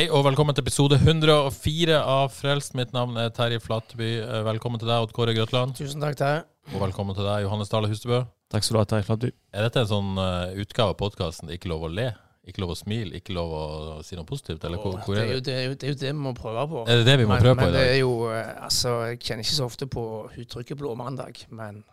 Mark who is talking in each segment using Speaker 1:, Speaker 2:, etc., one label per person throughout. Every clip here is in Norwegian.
Speaker 1: Hei og velkommen til episode 104 av Frelst. Mitt navn er Terje Flateby. Eh, Velkommen til deg, Odd Kåre Grøtland.
Speaker 2: Tusen takk til deg.
Speaker 1: Og velkommen til deg, Johannes Dale Hustebø.
Speaker 3: Takk skal du ha, Terje Flatby.
Speaker 1: Er dette en sånn uh, utgave av podkasten 'Ikke lov å le'? Ikke lov å smile? Ikke lov å si noe positivt? Eller hvor, hvor
Speaker 2: det,
Speaker 1: er
Speaker 2: er jo,
Speaker 1: det?
Speaker 2: det, er jo, det er jo det vi må prøve på.
Speaker 1: Er det det vi må
Speaker 2: men,
Speaker 1: prøve på i dag?
Speaker 2: men det er jo, eh, altså, Jeg kjenner ikke så ofte på uttrykket 'blå mandag',
Speaker 1: men.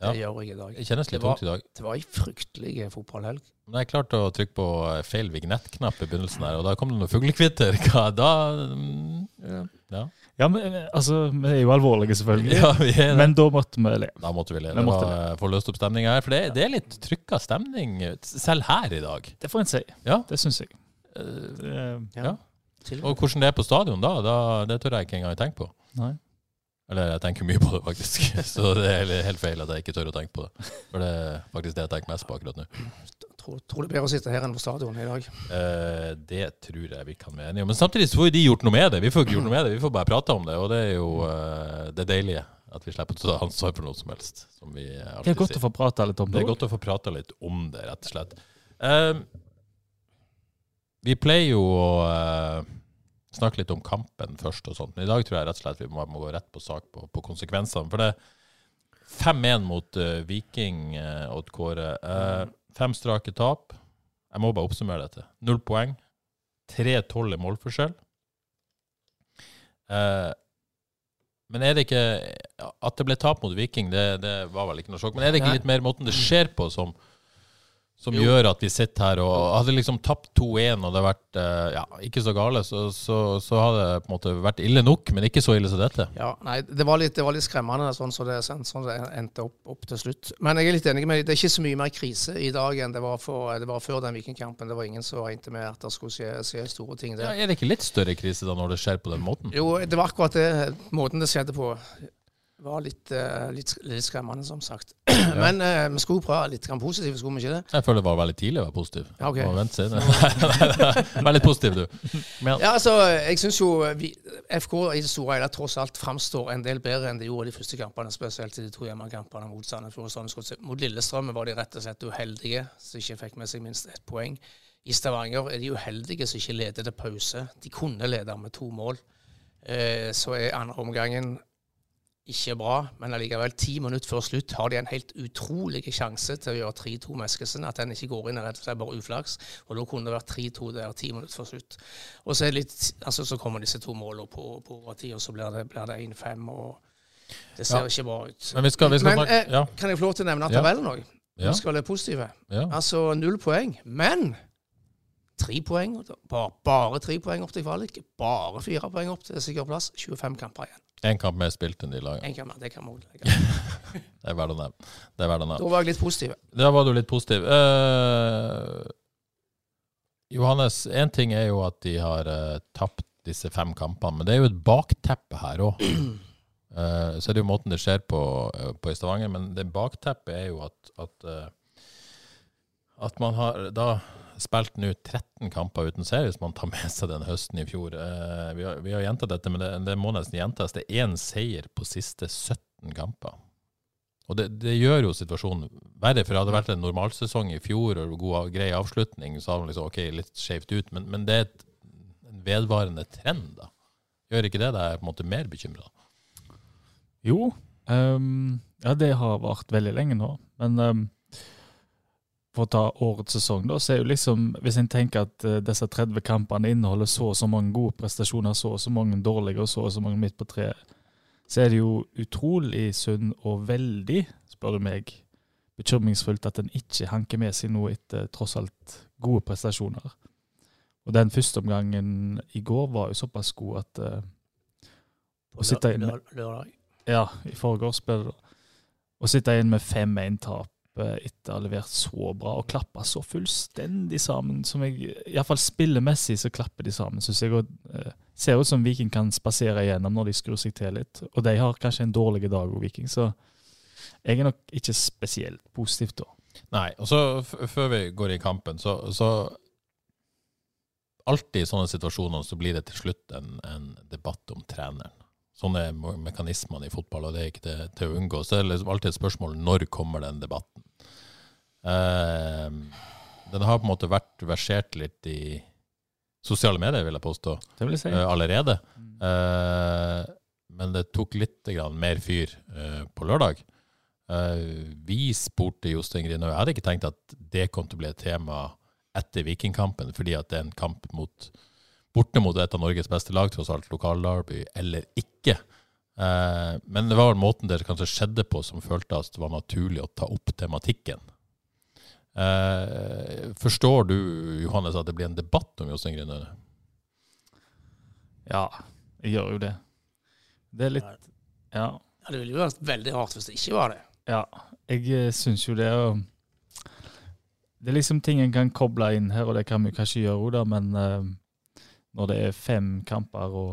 Speaker 2: Det gjør jeg i dag.
Speaker 1: Det kjennes litt
Speaker 2: Det var-
Speaker 1: tungt i dag.
Speaker 2: Det var ei fryktelig fotballhelg.
Speaker 1: Men jeg klarte å trykke på eh, feil vignettknapp i begynnelsen her, og da kom det noe fuglekvitter. Hva da? mm, Ja. ja.
Speaker 3: Ja, men eh, altså, vi er jo alvorlige, selvfølgelig.
Speaker 1: ja, vi er det.
Speaker 3: Men da måtte vi le.
Speaker 1: Da måtte vi le.
Speaker 3: Vi
Speaker 1: Det
Speaker 3: måtte
Speaker 1: var få løst opp stemninga her. For det, det er litt trykka stemning, selv her i dag.
Speaker 3: Det får en si.
Speaker 1: Ja.
Speaker 3: Det syns jeg.
Speaker 1: Eh,
Speaker 3: Det,
Speaker 1: Ja.
Speaker 2: ja.
Speaker 1: Og hvordan det er på stadion da, da det tør jeg ikke engang tenke på.
Speaker 3: nei.
Speaker 1: Eller jeg tenker mye på det, faktisk. Så det er helt- feil at jeg ikke tør å tenke på det. For det er faktisk det jeg tenker mest på akkurat nå.
Speaker 2: Tror, tror det er bedre å sitte her enn på stadion i dag.
Speaker 1: Eh, det tror jeg vi kan være enige om. Men samtidig så får jo de gjort noe med det. Vi får ikke gjort noe med det, vi får bare prate om det. Og det er jo eh, det deilige. At vi slipper å ta ansvar for noe som helst. Som vi
Speaker 3: Det er godt
Speaker 1: sier.
Speaker 3: å få prate litt om
Speaker 1: Det
Speaker 3: det.
Speaker 1: er godt å få prata litt om det, rett og slett. Eh, vi pleier jo å eh, snakke litt om kampen først og sånt, men i dag tror jeg rett og slett vi må, må gå rett på sak på, på konsekvensene. For det er 5-1 mot uh, Viking, uh, Odd Kåre. Uh, fem strake tap. Jeg må bare oppsummere dette. Null poeng. 3-12 i målforskjell. Uh, men er det ikke At det ble tap mot Viking, det, det var vel ikke noe sjokk. Men er det ikke litt mer måten det skjer på som, som
Speaker 2: Jo.
Speaker 1: gjør at vi sitter her og Hadde liksom tapt 2-1 og det vært eh, ja, ikke så gale, så, så, så hadde det på en måte vært ille nok, men ikke så ille som dette.
Speaker 2: Ja, nei, det var litt, det var litt skremmende sånn som det, sånn, det endte opp, opp til slutt. Men jeg er litt enig med. Det er ikke så mye mer krise i dag enn det var, for, det var før den Vikingkampen. Det var ingen som regnet med at det skulle skje, skje store ting
Speaker 1: Ja, er det ikke litt større krise da når det skjer på den måten?
Speaker 2: Jo, det var akkurat det. Måten det skjedde på, var litt, eh, litt, litt skremmende, som sagt. Men eh, vi skulle prøve litt positivt, skulle vi ikke det?
Speaker 1: Jeg føler det var veldig tidlig å være positiv.
Speaker 2: Ja,
Speaker 1: okay. Vente seg. Vær litt positiv, du. Men,
Speaker 2: Ja, altså, jeg syns jo vi, FK i det store og hele tross alt framstår en del bedre enn de gjorde de første kampene, spesielt i de to hjemmekampene mot Sandefjord. og Sandefjord. Mot Lillestrøm var de rett og slett uheldige, som ikke fikk med seg minst ett poeng. I Stavanger er de uheldige som ikke leder til pause. De kunne lede med to mål. Eh, så er andre omgangen ikke bra, men allikevel, ti minutter før slutt har de en helt utrolig sjanse til å gjøre 3-2 Meskesen. At den ikke går inn, er rett og slett bare uflaks. Og da kunne det vært 3-2 der ti minutter før slutt. Og så, det litt, altså, så kommer disse to målene på, på overtid, og så blir det, blir det 1-5. og Det ser
Speaker 1: Ja.
Speaker 2: ikke bra ut.
Speaker 1: men vi skal, vi skal
Speaker 2: Men eh,
Speaker 1: Ja.
Speaker 2: kan jeg få lov til å nevne tabellen òg?
Speaker 1: ja,
Speaker 2: Vi skal være positive. Altså null poeng. Men tre poeng, bare, bare tre poeng opp til kvalik. Bare fire poeng opp til sikker plass. 25 kamper igjen.
Speaker 1: En kamp mer spilt enn de lagene.
Speaker 2: En kamp, det kan man legge.
Speaker 1: Det er verdt å nevne. Det er verdt å nevne.
Speaker 2: Da var jeg litt positiv.
Speaker 1: Da var du litt positiv. Uh, Johannes, én ting er jo at de har uh, tapt disse fem kampene, men det er jo et bakteppe her òg. så er det jo måten det skjer på, eh, på i Stavanger, men det bakteppet er jo at, at, eh, at man har da spilt nå 13 kamper uten serie, hvis man tar med seg den høsten i fjor. Eh, vi, har, har gjentatt dette, men det, det må nesten gjentas. Det er én seier på siste 17 kamper. Og det, det gjør jo situasjonen verre, for det hadde vært en normalsesong i fjor og god, grei avslutning, så hadde man liksom ok, litt skjevt ut, men, men det er et, en vedvarende trend, da. Gjør ikke det deg på en måte mer bekymra?
Speaker 3: Jo, Um, ja, det har vart veldig lenge nå. Men ehm, for å ta årets sesong, da, så er jo liksom Hvis en tenker at uh, disse 30 kampene inneholder så og så mange gode prestasjoner, så og så mange dårlige og så og så mange midt på treet, så er det jo utrolig synd og veldig, spør du meg, bekymringsfullt at en ikke hanker med seg noe etter tross alt gode prestasjoner. Og den første omgangen i går var jo såpass god at uh,
Speaker 2: på lørdag.
Speaker 3: Ja, i forgårs ble det. Å sitte inn med 5-1-tap eh, etter å ha levert så bra, og klappa så fullstendig sammen som jeg Iallfall spillemessig så klapper de sammen, syns jeg. Og, eh, ser ut som Viking kan spasere igjennom når de skrur seg til litt. Og de har kanskje en dårlig dag, òg, Viking, så jeg er nok ikke spesielt positiv da.
Speaker 1: Nei, og så før vi går i kampen, så, så Alltid i sånne situasjoner så blir det til slutt en, en debatt om treneren. Sånne er mekanismene i fotball, og det er ikke til, til å unngå. Så er det liksom alltid et spørsmål når kommer den debatten. Eh, den har på en måte vært versert litt i sosiale medier, vil jeg påstå,
Speaker 3: Det vil jeg si.
Speaker 1: eh, allerede. Eh, men det tok litt grann mer fyr på lørdag. Vi spurte Jostein Grinaud. Jeg hadde ikke tenkt at det kom til å bli et tema etter Vikingkampen, fordi at det er en kamp mot, borte mot et av Norges beste lag, tross alt lokalderby, eller ikke. Men det var måten det kanskje skjedde på som følte at det var naturlig å ta opp tematikken. Eh, forstår du, Johannes, at det blir en debatt om Jostein Grinaud?
Speaker 3: Ja, jeg gjør jo det. Det er litt Ja.
Speaker 2: Ja, det ville jo vært veldig rart hvis det ikke var det.
Speaker 3: Ja, jeg eh, syns jo det og Det er liksom ting en kan koble inn her, og det kan vi kanskje gjøre òg, men eh, når det er fem kamper og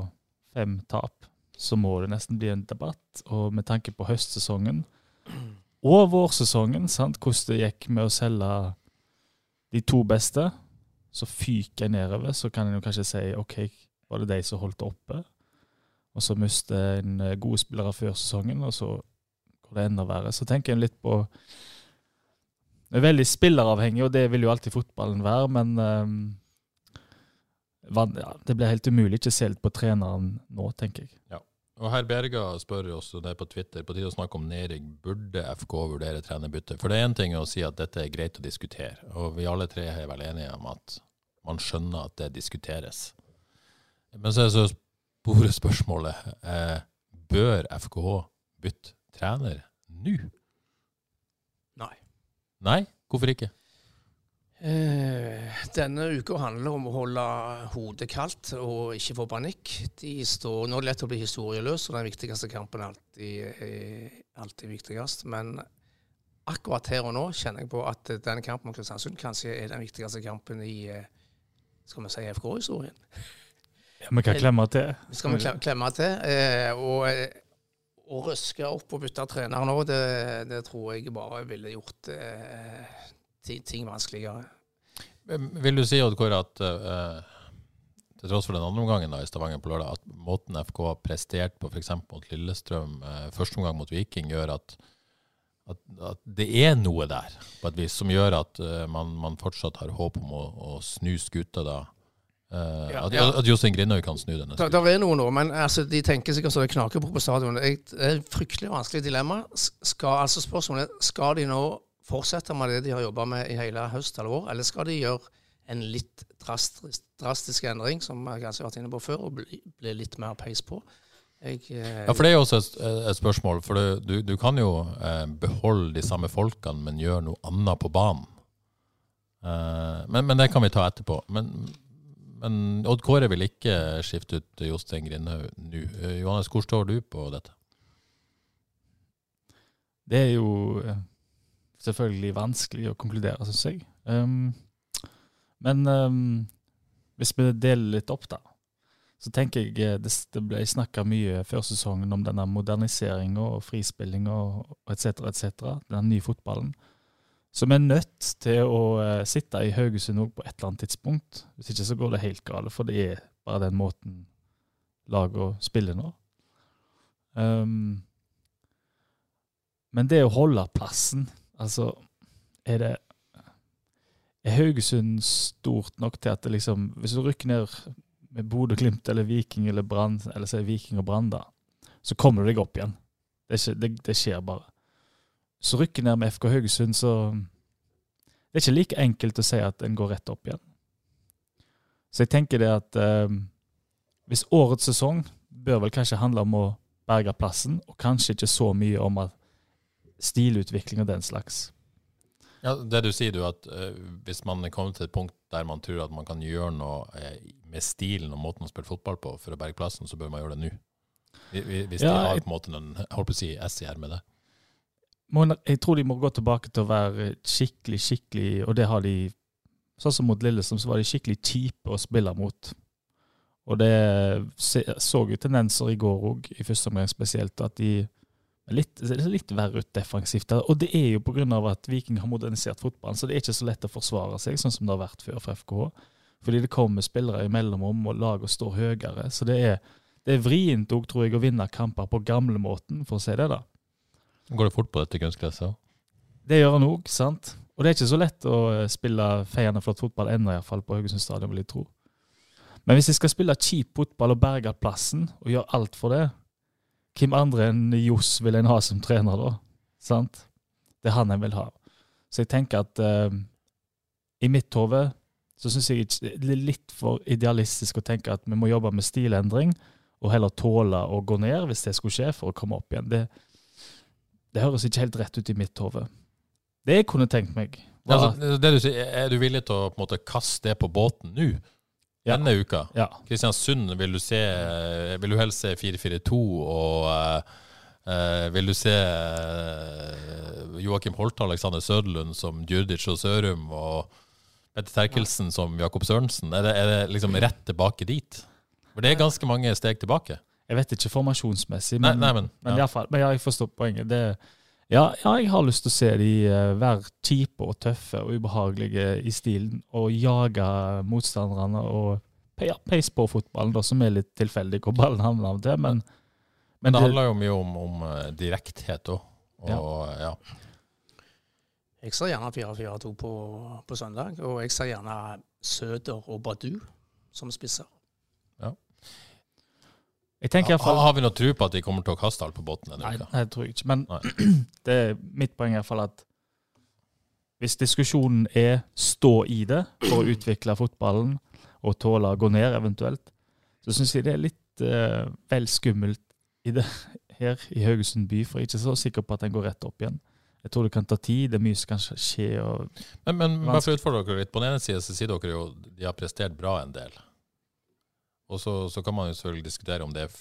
Speaker 3: fem tap, så må det nesten bli en debatt. Og med tanke på høstsesongen og vårsesongen, sant, hvordan det gikk med å selge de to beste, så fyker jeg nedover, så kan en jo kanskje si OK, var det de som holdt det oppe? Og så mister en eh, gode spillere før sesongen, og så går det enda verre. Så tenker jeg litt på Det er veldig spilleravhengig, og det vil jo alltid fotballen være, men um, ja, det blir helt umulig ikke å se litt på treneren nå, tenker jeg.
Speaker 1: Og Herr Berga spør oss og det på Twitter på tide å snakke om nedrykk. Burde FK vurdere trenerbytte? For det er én ting å si at dette er greit å diskutere, og vi alle tre er vel enige om at man skjønner at det diskuteres. Men så er så store spørsmålet eh, bør FKH bytte trener nå?
Speaker 2: Nei.
Speaker 1: Nei? Hvorfor ikke?
Speaker 2: Eh, denne uka handler om å holde hodet kaldt og ikke få panikk. De står, nå er det lett å bli historieløs, og den viktigste kampen er alltid, er alltid viktigst. Men akkurat her og nå kjenner jeg på at denne kampen mot Kristiansund kanskje er den viktigste kampen i eh, skal vi si FK-historien.
Speaker 3: Ja, Vi kan klemme til.
Speaker 2: Skal vi klem- klemme til. Eh, og eh, å røske opp og bytte trener nå, det, det tror jeg bare ville gjort eh, ting vanskeligere.
Speaker 1: Vil du si, Odd Kåre, at uh, til tross for den andre omgangen da, i Stavanger på lørdag, at måten FK har prestert på f.eks. mot Lillestrøm, uh, første omgang mot Viking, gjør at, at, at det er noe der på et vis som gjør at uh, man, man fortsatt har håp om å, å snu skuta da? Uh,
Speaker 2: Ja,
Speaker 1: at,
Speaker 2: ja.
Speaker 1: at Jostein Grindhaug kan snu denne
Speaker 2: Det er noe nå, men altså, de tenker sikkert så det knaker på på stadion. Det er et fryktelig vanskelig dilemma. Skal, altså spørsmålet skal de nå fortsette med det de har jobba med i hele høst eller vår, eller skal de gjøre en litt drastisk, drastisk endring, som jeg kanskje har vært inne på før, og bli, bli litt mer peis på? Jeg, eh,
Speaker 1: Ja, for det er jo også et, et spørsmål. For du, du, du kan jo eh, beholde de samme folkene, men gjøre noe annet på banen. Eh, men, men det kan vi ta etterpå. Men, men Odd Kåre vil ikke skifte ut Jostein Grindhaug nå. Eh, Johannes, hvor står du på dette?
Speaker 3: Det er jo eh, selvfølgelig vanskelig å konkludere, syns jeg. Um, men um, hvis vi deler litt opp, da, så tenker jeg eh, det, det ble snakka mye før sesongen om denne moderniseringa og frispillinga og etc., etc., den nye fotballen. Som er nødt til å uh, sitte i Haugesund òg på et eller annet tidspunkt. Hvis ikke så går det helt galt, for det er bare den måten laget spiller nå. Um, men det å holde plassen, altså Er det Er Haugesund stort nok til at det liksom Hvis du rykker ned med Bodø-Glimt eller Viking eller Brann, eller sier Viking og Brann, da, så kommer du deg opp igjen. Det, er ikke, det, det skjer bare. Så rykker ned med FK Haugesund, så Det er ikke like enkelt å si at en går rett opp igjen. Så jeg tenker det at eh, hvis årets sesong bør vel kanskje handle om å berge plassen, og kanskje ikke så mye om at stilutvikling og den slags.
Speaker 1: Ja, det du sier, du, at uh, hvis man er kommet til et punkt der man tror at man kan gjøre noe uh, med stilen og måten å spille fotball på for å berge plassen, så bør man gjøre det nå. Hvi- hvi- Hvis
Speaker 3: Ja,
Speaker 1: de har på en måte en holdt på å si S i ermet.
Speaker 3: jeg tror de må gå tilbake til å være skikkelig, skikkelig Og det har de Sånn som mot Lillesand, så var de skikkelig kjipe å spille mot. Og det så jo tendenser i går òg, i første omgang spesielt, at de litt, litt verre ut defensivt. Og det er jo pga. at Viking har modernisert fotballen, så det er ikke så lett å forsvare seg, sånn som det har vært før for FKH. Fordi det kommer spillere i mellomrom, og laget står høyere. Så det er, det er vrient òg, tror jeg, å vinne kamper på gamlemåten, for å si det, da.
Speaker 1: Går det fort på dette kunstgresset òg?
Speaker 3: Det gjør han òg, sant. Og det er ikke så lett å eh, spille feiende flott fotball ennå, iallfall på Haugesund stadion, vil jeg tro. Men hvis jeg skal spille kjip fotball og berge plassen, og gjøre alt for det, hvem andre enn Johs vil en ha som trener da? Sant? Det er han en vil ha. Så jeg tenker at uh, i mitt hode så syns jeg det er litt for idealistisk å tenke at vi må jobbe med stilendring, og heller tåle å gå ned hvis det skulle skje, for å komme opp igjen. Det, det høres ikke helt rett ut i mitt hode. Det jeg kunne tenkt meg, var
Speaker 1: Altså, det du sier, er du villig til å måte kaste det på båten nå? Denne uka? Kristiansund, vil du se Vil du helst se 4-4-2 og Uh, vil du se uh, Joakim Holte Alexander Søderlund som Djurdic og Sørum og Petter Terkelsen som Jakob Sørensen? Er det, er det liksom rett tilbake dit? For det er ganske mange steg tilbake.
Speaker 3: Jeg vet ikke formasjonsmessig, men,
Speaker 1: nei, men,
Speaker 3: men,
Speaker 1: ja.
Speaker 3: fall, men ja, jeg forstår poenget. Det, ja, ja, jeg har lyst til å se de eh, være kjipe og tøffe og ubehagelige i stilen, og jage motstanderne og ja, peise på fotballen, da, som er litt tilfeldig hvor ballen havner av det, til. Men,
Speaker 1: Men det handler jo mye om, om eh, direkthet òg. Og ja.
Speaker 2: Jeg ser gjerne 4-4-2 på, på søndag, og jeg ser gjerne Søder og Badu som spisser.
Speaker 3: Jeg tenker ja, fall
Speaker 1: Har vi noe tro på at de kommer til å kaste alt på båten denne
Speaker 3: Nei,
Speaker 1: uka?
Speaker 3: nei, det tror jeg ikke. Men
Speaker 1: Nei.
Speaker 3: det er mitt poeng i hvert fall at hvis diskusjonen er stå i det for å utvikle fotballen og tåle å gå ned eventuelt, så syns jeg det er litt uh, vel skummelt i det her i Haugesund by, for jeg er ikke så sikker på at den går rett opp igjen. Jeg tror det kan ta tid, det er mye som kan skje.
Speaker 1: Men, men bare for å utfordre dere litt. På den ene siden så sier dere jo de har prestert bra en del. Og så, så kan man jo selvfølgelig diskutere om det er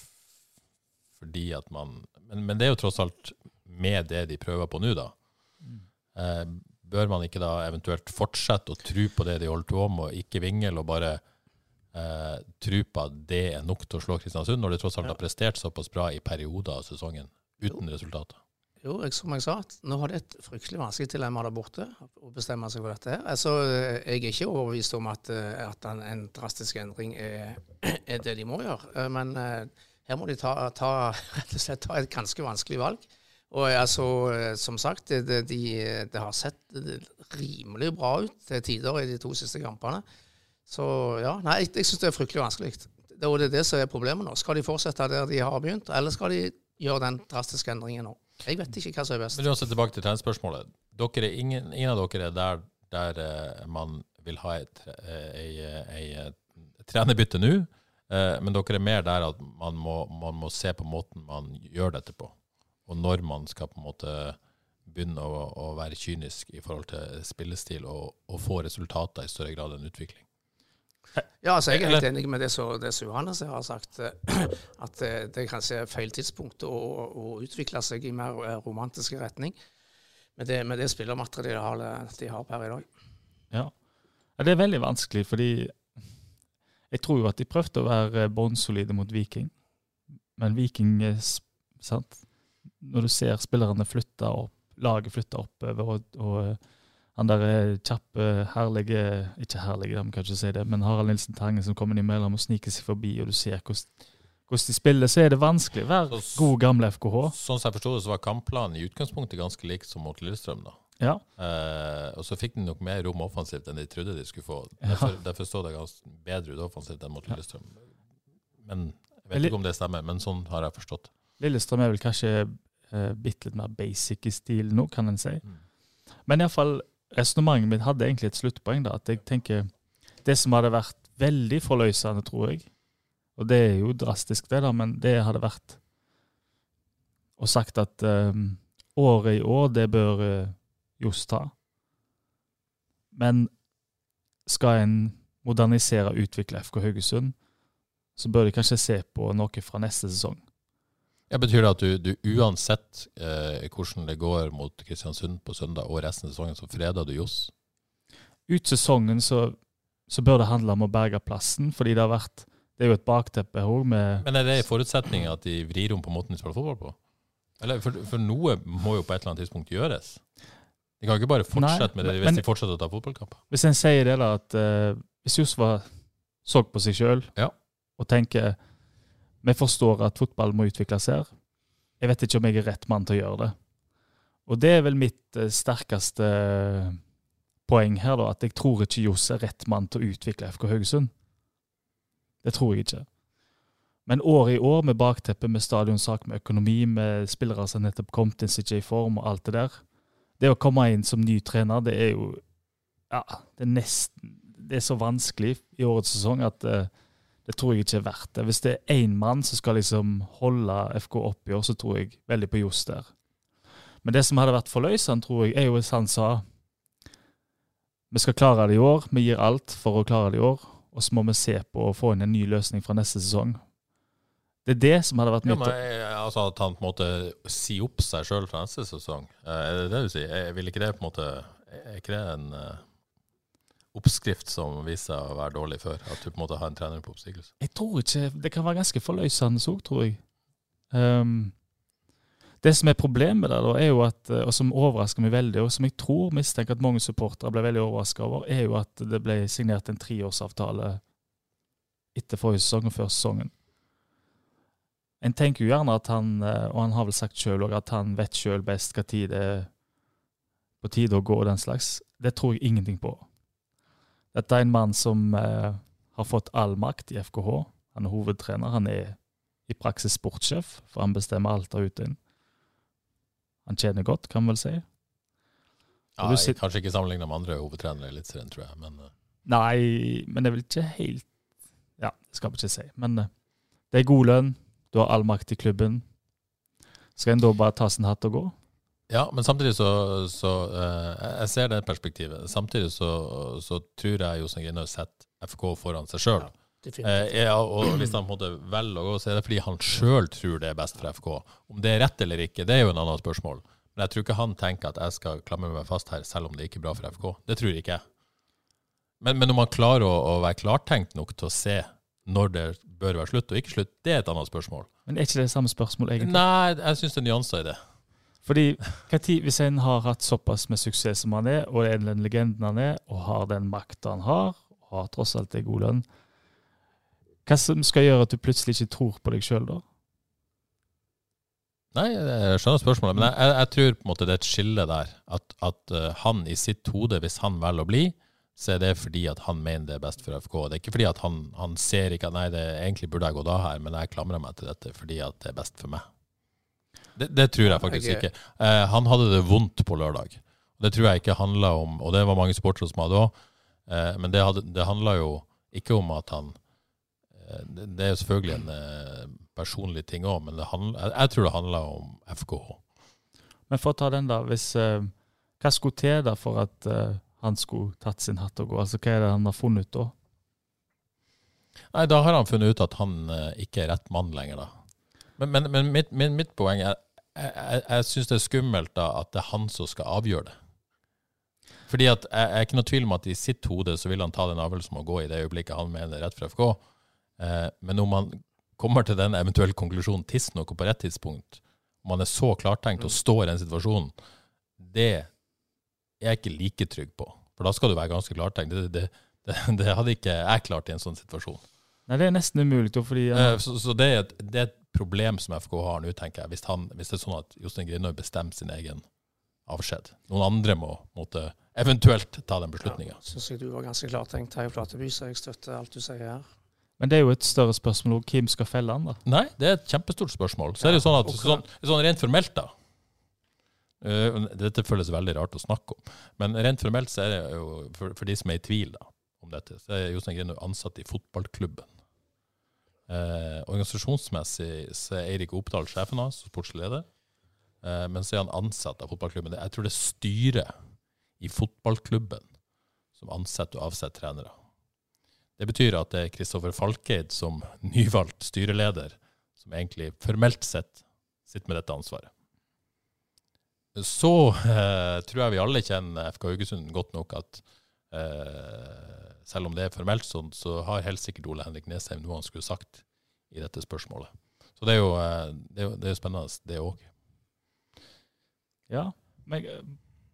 Speaker 1: fordi at man men, men det er jo tross alt med det de prøver på nå, da. Eh, bør man ikke da eventuelt fortsette å tro på det de holder på med, og ikke vingle, og bare eh, tro på at det er nok til å slå Kristiansund, når de tross alt har prestert såpass bra i perioder av sesongen uten resultater?
Speaker 2: Jo, som jeg sa, nå har de et fryktelig vanskelig dilemma der borte å bestemme seg for dette. her. Altså, jeg er ikke overbevist om at, eh, at en, drastisk endring er, er det de må gjøre. Eh, Men eh, her må de ta, ta, rett og slett ta et ganske vanskelig valg. Og eh, altså, eh, som sagt, det, de, de, har sett rimelig bra ut til tider i de to siste kampene. Så ja, nei, jeg, jeg syns det er fryktelig vanskelig. Det, og det er det som er problemet nå. Skal de fortsette der de har begynt, eller skal de gjøre den drastiske endringen nå? Jeg vet ikke hva som er best.
Speaker 1: Men uansett tilbake til treningsspørsmålet. Dere er ingen, ingen av dere er der, der eh, man vil ha et, eh, et trenerbytte nå, eh, men dere er mer der at man må, man må se på måten man gjør dette på, og når man skal på en måte begynne å, å være kynisk i forhold til spillestil og, og få resultater i større grad enn utvikling.
Speaker 2: Ja, altså Jeg er helt enig med det det som Johannes har sagt. eh, At det det kanskje er feil tidspunkt å, å utvikle seg i mer eh, romantisk retning. Med det, med det spillermaterialet de har per i dag.
Speaker 3: Ja. det er veldig vanskelig, fordi jeg tror jo at de prøvde å være bunnsolide mot Viking. Men Viking, sant? når du ser spillerne flytte opp, laget flytte oppover, og, og eh, han der eh, kjappe, herlige Ikke herlige, de kan ikke si det, men Harald Nilsen Tangen som kommer imellom og sniker seg forbi, og du ser hvordan, hvordan de spiller, så er det vanskelig Vær
Speaker 1: Så-
Speaker 3: god, gamle FKH.
Speaker 1: Sånn som jeg forstod det, så var kampplanen i utgangspunktet ganske lik som mot Lillestrøm. da.
Speaker 3: Ja.
Speaker 1: Eh, og så fikk de nok mer rom offensivt enn de trodde de skulle få.
Speaker 3: Ja.
Speaker 1: Derfor, derfor så det ganske bedre ut offensivt enn mot Lillestrøm. Men jeg vet ikke om det stemmer, men sånn har jeg forstått.
Speaker 3: Lillestrøm er vel kanskje uh, bitte litt mer basic i stil nå, kan en si.
Speaker 1: Mm.
Speaker 3: Men iallfall, resonnementet mitt hadde egentlig et sluttpoeng. da, At jeg tenker Det som hadde vært veldig forløsende, tror jeg, og det er jo drastisk, det, da, men det hadde vært å sagt at um, året i år, det bør uh, Johs ta. Men skal en modernisere og utvikle FK Haugesund, så bør de kanskje se på noe fra neste sesong.
Speaker 1: Ja, betyr det at du, du uansett eh, hvordan det går mot Kristiansund på søndag og resten av sesongen, så freder du Johs?
Speaker 3: Ut sesongen så, så bør det handle om å berge plassen, fordi det har vært Det er jo et bakteppe òg med
Speaker 1: Men er det en forutsetning at de vrir om på måten de spiller fotball på? Eller, for, for noe må jo på et eller annet tidspunkt gjøres. De kan ikke bare fortsette
Speaker 3: Nei,
Speaker 1: med det hvis
Speaker 3: men-
Speaker 1: de fortsetter å ta fotballkamper.
Speaker 3: Hvis en sier det, da, at uh, hvis Johs så på seg sjøl
Speaker 1: Ja.
Speaker 3: og tenker Vi forstår at fotball må utvikles her. Jeg vet ikke om jeg er rett mann til å gjøre det. Og det er vel mitt eh, sterkeste eh, poeng her, da, at jeg tror ikke Johs er rett mann til å utvikle FK Haugesund. Det tror jeg ikke. Men år i år, med bakteppet med stadionsak, med økonomi, med spillere som nettopp kom til som ikke i form, og alt det der Det å komme inn som ny trener, det er jo ja, det er nesten Det er så vanskelig i årets sesong at eh, det tror jeg ikke er verdt det. Hvis det er én mann som skal liksom holde FK opp i år, så tror jeg veldig på Johs der. Men det som hadde vært forløsende, tror jeg, er jo hvis han sa vi skal klare det i år, vi gir alt for å klare det i år, og så må vi se på å få inn en ny løsning fra neste sesong. Det er det som hadde vært
Speaker 1: Ja, men, altså At han på en måte si opp seg sjøl fra neste sesong, eh, er det det du sier? Jeg vil ikke det på en måte Er ikke det en eh, oppskrift som viser å være dårlig før? At du på en måte har en trener på oppsigelse?
Speaker 3: Jeg tror ikke Det kan være ganske forløsende òg, tror jeg. Um, det som er problemet der, da, er jo at, eh, og som overrasker meg veldig, og som jeg tror mistenker at mange supportere ble veldig overraska over, er jo at det ble signert en treårsavtale etter forrige sesong og før sesongen. En tenker jo gjerne at han, eh, og han har vel sagt sjøl òg, at han vet sjøl best hva tid det er på tide å gå og den slags. Det tror jeg ingenting på. Dette er en mann som eh, har fått all makt i FKH. Han er hovedtrener. Han er i praksis sportssjef, for han bestemmer alt der ute. inn. Han tjener godt, kan man vel si.
Speaker 1: Ja, jeg,
Speaker 3: sitter-
Speaker 1: kanskje ikke sammenligna med andre hovedtrenere i Eliteserien, tror jeg. Men eh,
Speaker 3: Nei, men det vil ikke helt Ja, det skal man ikke si. Men eh, det er god lønn. Du har all makt i klubben. Skal en da bare ta sin hatt og gå?
Speaker 1: Ja, men samtidig så, så uh, Jeg ser det perspektivet. Samtidig så, så tror jeg Jostein Grinhaug setter FK foran seg sjøl.
Speaker 2: Definitivt.
Speaker 1: uh, ja, og hvis han på en måte velger å gå, så er det fordi han sjøl tror det er best for FK. Om det er rett eller ikke, det er jo en annen spørsmål. Men jeg tror ikke han tenker at jeg skal klamre meg fast her, selv om det ikke er bra for FK. Det tror ikke jeg. Men, men om han klarer å, å være klartenkt nok til å se når det bør være slutt og ikke slutt, det er et annet spørsmål.
Speaker 3: Men er ikke det samme spørsmål, egentlig?
Speaker 1: Nei, jeg syns det er nyanser i det.
Speaker 3: Fordi tid, hvis en har hatt såpass med suksess som han er, og er den legenden han er, og har den makta han har, og har tross alt en god lønn Hva som skal gjøre at du plutselig ikke tror på deg sjøl, da?
Speaker 1: Nei, jeg skjønner spørsmålet, men jeg, jeg tror på en måte det er et skille der. At, at eh, han i sitt hode, hvis han velger å bli, så er det fordi at han mener det er best for FK. Det er ikke fordi at han, han ser ikke at nei, det, egentlig burde jeg gå da her, men jeg klamrer meg til dette fordi at det er best for meg. Det, det tror jeg faktisk
Speaker 2: er-
Speaker 1: ikke. Eh, han hadde det vondt på lørdag. Det tror jeg ikke handla om Og det var mange sportere som hadde òg, eh, men det, hadde, det handla jo ikke om at han eh, det, det er jo selvfølgelig en eh, personlig ting òg, men det handler, jeg, jeg tror det handla om FKH.
Speaker 3: Men for å ta den, da. Hvis, eh, hva skulle til da for at eh, han skulle tatt sin hatt og gå? Altså, Hva er det han har funnet ut da?
Speaker 1: Nei, da har han funnet ut at han eh, ikke er rett mann lenger, da. Men, men, men mitt, min, mitt poeng er jeg, jeg, syns det er skummelt da at det er han som skal avgjøre det. Fordi at jeg, jeg er ikke noe tvil om at i sitt hode så vil han ta den avgjørelsen om å gå i det øyeblikket han mener er rett for FK. Eh, men om han kommer til den eventuelle konklusjonen tidsnok og på rett tidspunkt, om han er så klartenkt og står i den situasjonen, det er jeg ikke like trygg på. For da skal du være ganske klartenkt. Det, det, det, det hadde ikke jeg klart i en sånn situasjon.
Speaker 3: Nei, Det er nesten umulig, fordi
Speaker 1: Eh,
Speaker 3: eh,
Speaker 1: Så, så det, er et, det er et problem som FK har nå, tenker jeg, hvis, han, hvis det er sånn at Jostein Grinhaug bestemmer sin egen avskjed. Noen andre må måtte eventuelt ta den beslutninga.
Speaker 2: Syns jeg du var ganske klartenkt, Terje Flateby, så jeg støtter alt du sier her.
Speaker 3: Men det er jo et større spørsmål om hvem skal felle han, da?
Speaker 1: Nei, det er et kjempestort spørsmål. Så er det jo sånn at sånn, sånn rent formelt, da uh, Dette føles veldig rart å snakke om, men rent formelt så er det jo for, for de som er i tvil da, om dette, så er Jostein Grinhaug ansatt i fotballklubben. Eh, organisasjonsmessig så er Eirik Oppdal sjefen hans, sportslig leder. Eh, men så er han ansatt av fotballklubben. Jeg tror det er styret i fotballklubben som ansetter og avsetter trenere. Det betyr at det er Kristoffer Falkeid som nyvalgt styreleder, som egentlig formelt sett sitter med dette ansvaret. Så eh, tror jeg vi alle kjenner FK Haugesund godt nok at eh, selv om det er formelt sånn, så har helt sikkert Ole Henrik Nesheim noe han skulle sagt i dette spørsmålet. Så det er jo, eh, det er jo, det er jo spennende, det òg.
Speaker 3: Ja, men eh,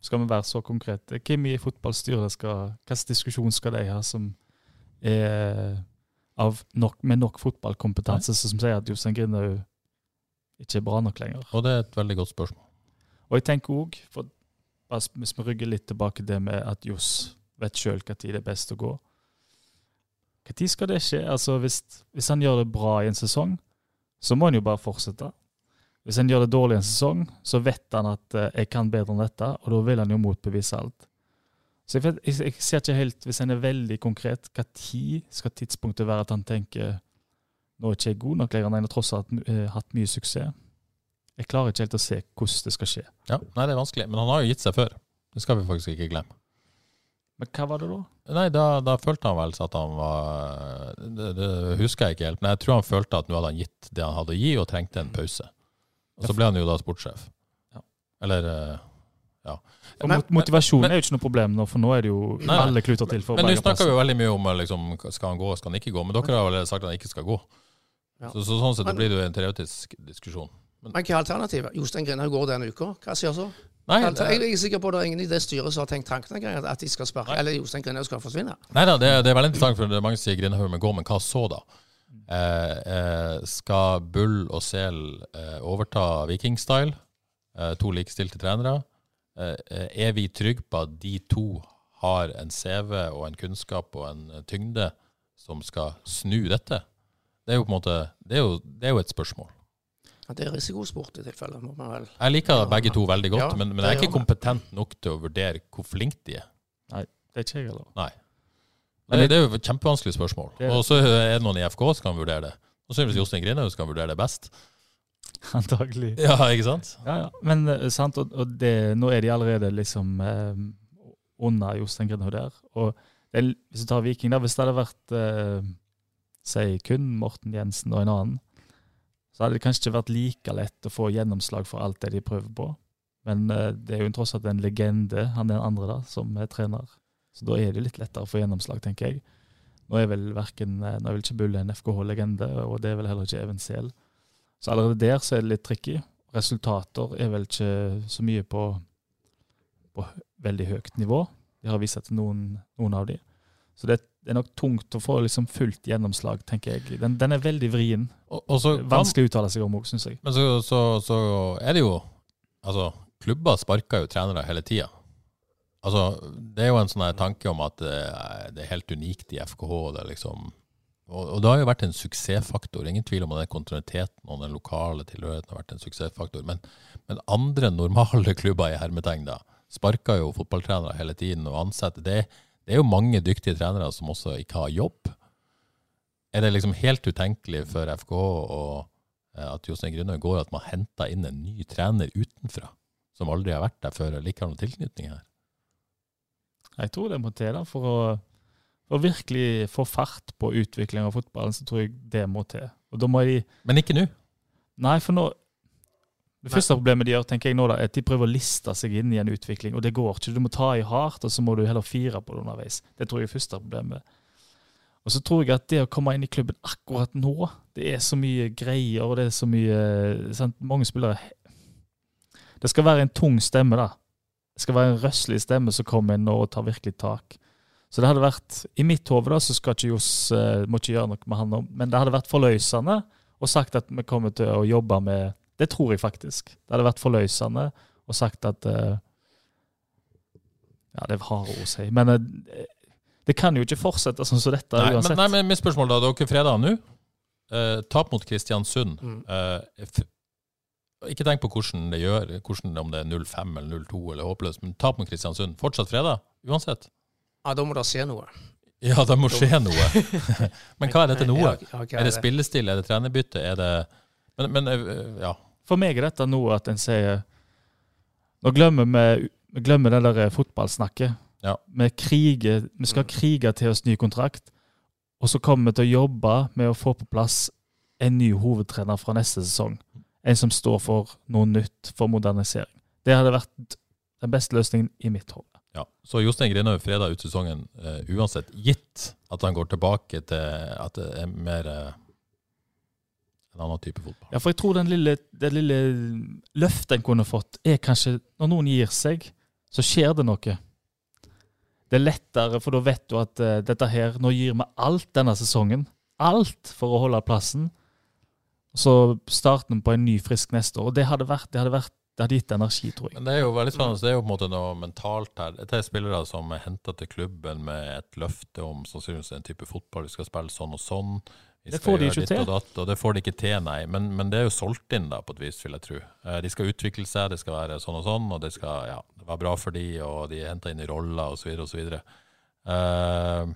Speaker 3: skal vi være så konkrete? Hvem i fotballstyret skal Hvilken diskusjon skal de ha som er av nok, med nok fotballkompetanse, som sier at Jostein Grinaud ikke er bra nok lenger?
Speaker 1: Og det er et veldig godt spørsmål.
Speaker 3: Og jeg tenker òg, hvis vi rygger litt tilbake det med at Johs vet sjøl når det er best å gå Når skal det skje? Altså hvis, hvis han gjør det bra i en sesong, så må han jo bare fortsette. Hvis han gjør det dårlig i en sesong, så vet han at uh, jeg kan bedre enn dette, og da vil han jo motbevise alt. Så jeg, jeg, jeg ser ikke helt, hvis han er veldig konkret, hva tid skal tidspunktet være at han tenker nå er ikke jeg god nok lenger, har tross alt uh, hatt mye suksess. Jeg klarer ikke helt å se hvordan det skal skje.
Speaker 1: Ja, Nei, det er vanskelig, men han har jo gitt seg før. Det skal vi faktisk ikke glemme.
Speaker 3: Men hva var det da?
Speaker 1: Nei, Da, da følte han vel at han var det, det, husker jeg ikke helt, men jeg tror han følte at nå hadde han gitt det han hadde å gi, og trengte en pause. Og så ble han jo da sportssjef. Ja. Eller eh, ja.
Speaker 3: Men, motivasjon er jo ikke noe problem nå, for nå er det jo nei, alle kluter til for
Speaker 1: Men nå snakker vi jo veldig mye om liksom, skal han gå, skal han ikke gå. Men dere har vel sagt at han ikke skal gå. Ja. Så, så, sånn sett men, blir det jo en teoretisk diskusjon.
Speaker 2: Men, men hva er alternativet? Jostein Grinaud går denne uka. Hva sier så? Nei, jeg er sikker på at det er ingen i det styret som har tenkt tanken at de skal sparke, eller Jostein Grinaud skal forsvinne.
Speaker 1: Nei da, det, det, er veldig interessant, for det er mange som sier Grinaud men går, men hva så da? Eh, eh, skal Bull og Sel eh, overta Viking-style? Eh, to likestilte trenere. Eh, eh, er vi trygge på at de to har en CV og en kunnskap og en tyngde som skal snu dette? Det er jo på en måte, det er jo, det er jo et spørsmål.
Speaker 2: Det er risikosport i tilfelle. må man vel...
Speaker 1: Jeg liker ja, begge to veldig godt, ja, men, men, jeg er ikke kompetent nok til å vurdere hvor flinke de er.
Speaker 3: Nei, det er ikke jeg heller.
Speaker 1: Nei. Men det, det er jo et kjempevanskelig spørsmål. Og så er det noen i FK som kan vurdere det. Og så er det Jostein Grinhaug som kan vurdere det best.
Speaker 3: Antagelig.
Speaker 1: Ja, ikke sant?
Speaker 3: Ja, ja. Men uh, sant, og, og det, nå er de allerede liksom eh, under Jostein Grinaud der. Og det, hvis du tar Viking, da, hvis det hadde vært eh, si kun Morten Jensen og en annen, så hadde det kanskje ikke vært like lett å få gjennomslag for alt det de prøver på. Men uh, det er jo tross alt en legende, han er den andre da, som er trener. Så da er det litt lettere å få gjennomslag, tenker jeg. Nå er vel verken, eh, nå er vel ikke Bulle en FKH-legende, og det er vel heller ikke Even Sehl. Så allerede der så er det litt tricky. Resultater er vel ikke så mye på, på veldig høyt nivå. De har vist seg til noen, noen av de. Så det, det, er nok tungt å få liksom fullt gjennomslag, tenker jeg. Den, den er veldig vrien. Og, og så, Vanskelig å uttale seg om òg, syns jeg.
Speaker 1: Men så, så, så, er det jo Altså, klubber sparker jo trenere hele tida. Altså, det er jo en sånn tanke om at uh, det er helt unikt i FKH. Det liksom, og, og, det har jo vært en suksessfaktor. Ingen tvil om at den kontinuiteten og den lokale tilhørigheten har vært en suksessfaktor. Men, men andre normale klubber i hermetegn da, sparker jo fotballtrenere hele tiden og ansetter. Det, det er jo mange dyktige trenere som også ikke har jobb. Er det liksom helt utenkelig for FK og eh, at Jostein Grüner går at man henter inn en ny trener utenfra, som aldri har vært der før, eller ikke har noen tilknytning her?
Speaker 3: Jeg tror det må til da, for å, for å virkelig få fart på utvikling av fotballen. så tror jeg det må til. De...
Speaker 1: Men ikke nå?
Speaker 3: Nei, for nå, det første problemet de gjør, tenker jeg nå da, er at de prøver å liste seg inn i en utvikling, og det går ikke. Du må ta i hardt, og så må du heller fire på det underveis. Det tror jeg er første problemet. Og så tror jeg at det å komme inn i klubben akkurat nå, det er så mye greier, og det er så mye sant? Mange spillere Det skal være en tung stemme, da. Det skal være en røslig stemme som kommer inn og tar virkelig tak. Så det hadde vært I mitt hode så skal ikke Johs uh, må ikke gjøre noe med han, men det hadde vært forløsende og sagt at vi kommer til å jobbe med det tror jeg faktisk. Det hadde vært forløsende og sagt at uh, Ja, det er harde ord å si, men uh, det kan jo ikke fortsette sånn som dette
Speaker 1: nei,
Speaker 3: uansett.
Speaker 1: Men, nei, men mitt spørsmål da, dere fredag nå. Uh, tap mot Kristiansund. Mm. ikke tenk på hvordan det gjør, hvordan, om det er 0-5 eller 0-2 eller håpløst, men tap mot Kristiansund. Fortsatt fredag, uansett.
Speaker 2: Ja, da må det skje noe.
Speaker 1: Ja, det må skje noe. men hva er dette noe? Er det spillestil, er det trenerbytte, er det men, men, eh, ja.
Speaker 3: For meg er dette noe at en sier Nå glemmer vi, vi glemmer det der fotballsnakket.
Speaker 1: Ja.
Speaker 3: Vi, kriger, vi skal mm. krige til oss ny kontrakt, og så kommer vi til å jobbe med å få på plass en ny hovedtrener fra neste sesong. En som står for noe nytt, for modernisering. Det hadde vært den beste løsningen i mitt hode.
Speaker 1: Ja. Så Jostein Grinhaug freda ut sesongen uh, uansett, gitt at han går tilbake til at det er mer uh, en annen type fotball.
Speaker 3: Ja, for jeg tror den lille, det lille løftet en kunne fått, er kanskje Når noen gir seg, så skjer det noe. Det er lettere, for da vet du at uh, dette her Nå gir vi alt denne sesongen. Alt for å holde plassen. Så starten på en ny frisk neste år. Og det hadde vært, det hadde vært det hadde gitt energi, tror jeg.
Speaker 1: Men Det er jo veldig spennende. Det er jo på en måte noe mentalt her. Dette er spillere som er henta til klubben med et løfte om sannsynligvis en type fotball. Vi skal spille sånn og sånn.
Speaker 3: Det får de ikke til.
Speaker 1: Og, datt, og det får de ikke til, nei. Men, men, det er jo solgt inn, da, på et vis, vil jeg tro. Eh, de skal utvikle seg, det skal være sånn og sånn, og det skal ja, være bra for de, og de er henta inn i roller, osv., osv. Uh,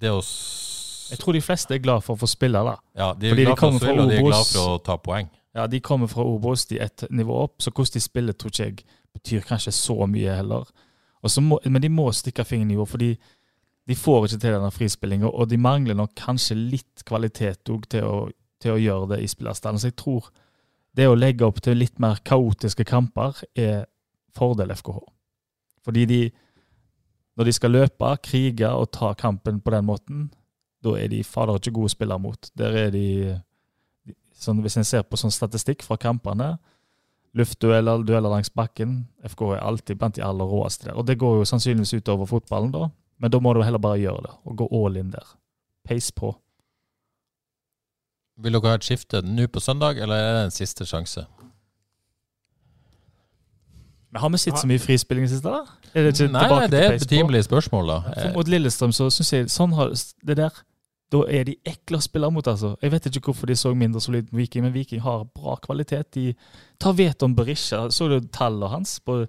Speaker 1: det å
Speaker 3: Jeg tror de fleste er glad for å få spille, da.
Speaker 1: Ja, de er glad for å spille, og de er glad for å ta poeng.
Speaker 3: Ja, de kommer fra Obos, de er et nivå opp, så hvordan de spiller, tror ikke jeg betyr kanskje så mye heller. Må, men de må stikke fingeren i jord, fordi de får ikke til denne frispillinga, og de mangler nok kanskje litt kvalitet til å, til, å, gjøre det i spillerstanden. Så jeg tror det å legge opp til litt mer kaotiske kamper er fordel FKH. Fordi de, når de skal løpe, krige og ta kampen på den måten, da er de fader ikke gode spillere mot. Der er de sånn, Hvis en ser på sånn statistikk fra kampene, luftdueller, dueller langs bakken FK er alltid blant de aller råeste der. Og det går jo sannsynligvis utover fotballen, da. Men da må du heller bare gjøre det, og gå all in der. Pace på.
Speaker 1: Vil dere ha et skifte nå på søndag, eller er det en siste sjanse?
Speaker 3: Men Har vi sett så mye frispilling i siste? da?
Speaker 1: Er det ikke Nei, det er et betimelig spørsmål, da.
Speaker 3: For mot Lillestrøm så syns jeg sånn har det der Da er de ekle å spille mot, altså. Jeg vet ikke hvorfor de så mindre solid Viking, men Viking har bra kvalitet. De tar vet om Berisha. Så du tallet hans på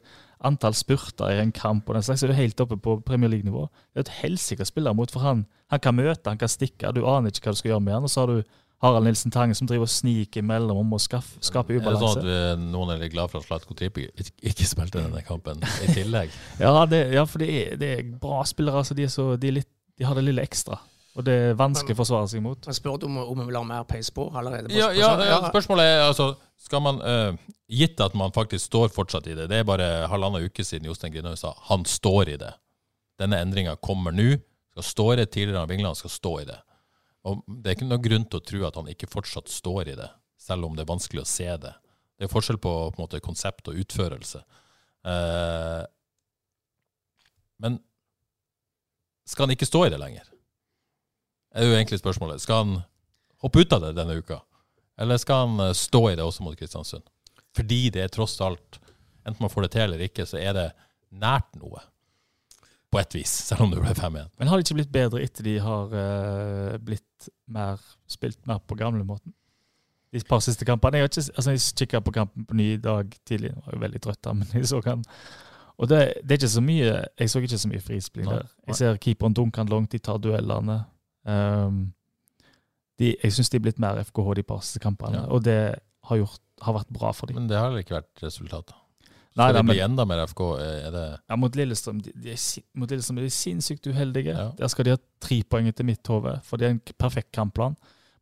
Speaker 3: antall spurter i en kamp og den slags, er jo helt oppe på Premier League-nivå. Det er et helsike å spille mot, for han, han kan møte, han kan stikke. Du aner ikke hva du skal gjøre med han. Og så har du Harald Nilsen Tange som driver og sniker imellom om å skaffe, skape ubalanse.
Speaker 1: Er det sånn at noen er litt glad for at Slatko Tripi ikke spilte denne kampen i tillegg?
Speaker 3: ja, det, ja, for det er, det er, bra spillere. Altså, de, så, de, litt, de har det lille ekstra. Og det er vanskelig å forsvare seg mot.
Speaker 2: Men Spør du om, om vi vil ha mer peis på allerede?
Speaker 1: Ja, ja, ja, spørsmålet er altså skal man, uh, Gitt at man faktisk står fortsatt i det, det er bare halvannen uke siden Jostein Grinhaug sa han står i det. Denne endringa kommer nå. Skal stå i det tidligere enn Vingland skal stå i det. Og Det er ikke noen grunn til å tro at han ikke fortsatt står i det, selv om det er vanskelig å se det. Det er forskjell på, på en måte, konsept og utførelse. Uh, men skal han ikke stå i det lenger? Er jo egentlig spørsmålet. Skal han hoppe ut av det denne uka? Eller skal han eh, stå i det også mot Kristiansund? Fordi det er tross alt, enten man får det til eller ikke, så er det nært noe. På et vis, selv om det ble 5-1.
Speaker 3: Men har det ikke blitt bedre etter de har uh, blitt mer, spilt mer på gamlemåten? De par siste kampene. Jeg, ikke, altså, jeg kikka på kampen på ny i dag tidlig, jeg var jo veldig trøtt, men jeg så han. Og det, det, er ikke så mye, Jeg så ikke så mye frispilling der. Jeg ser keeperen dunker langt, de tar duellene. Um, de, jeg syns de er blitt mer FKH de par siste kampene, ja. og det har, gjort, har, vært bra for dem.
Speaker 1: Men det har ikke vært resultatet. Skal det bli enda mer FK? Det
Speaker 3: ja, mot Lillestrøm de, de, er, mot Lillestrøm er de sinnssykt uheldige. Ja. Der skal de ha tre poeng etter mitt hode, for det er en perfekt kampplan.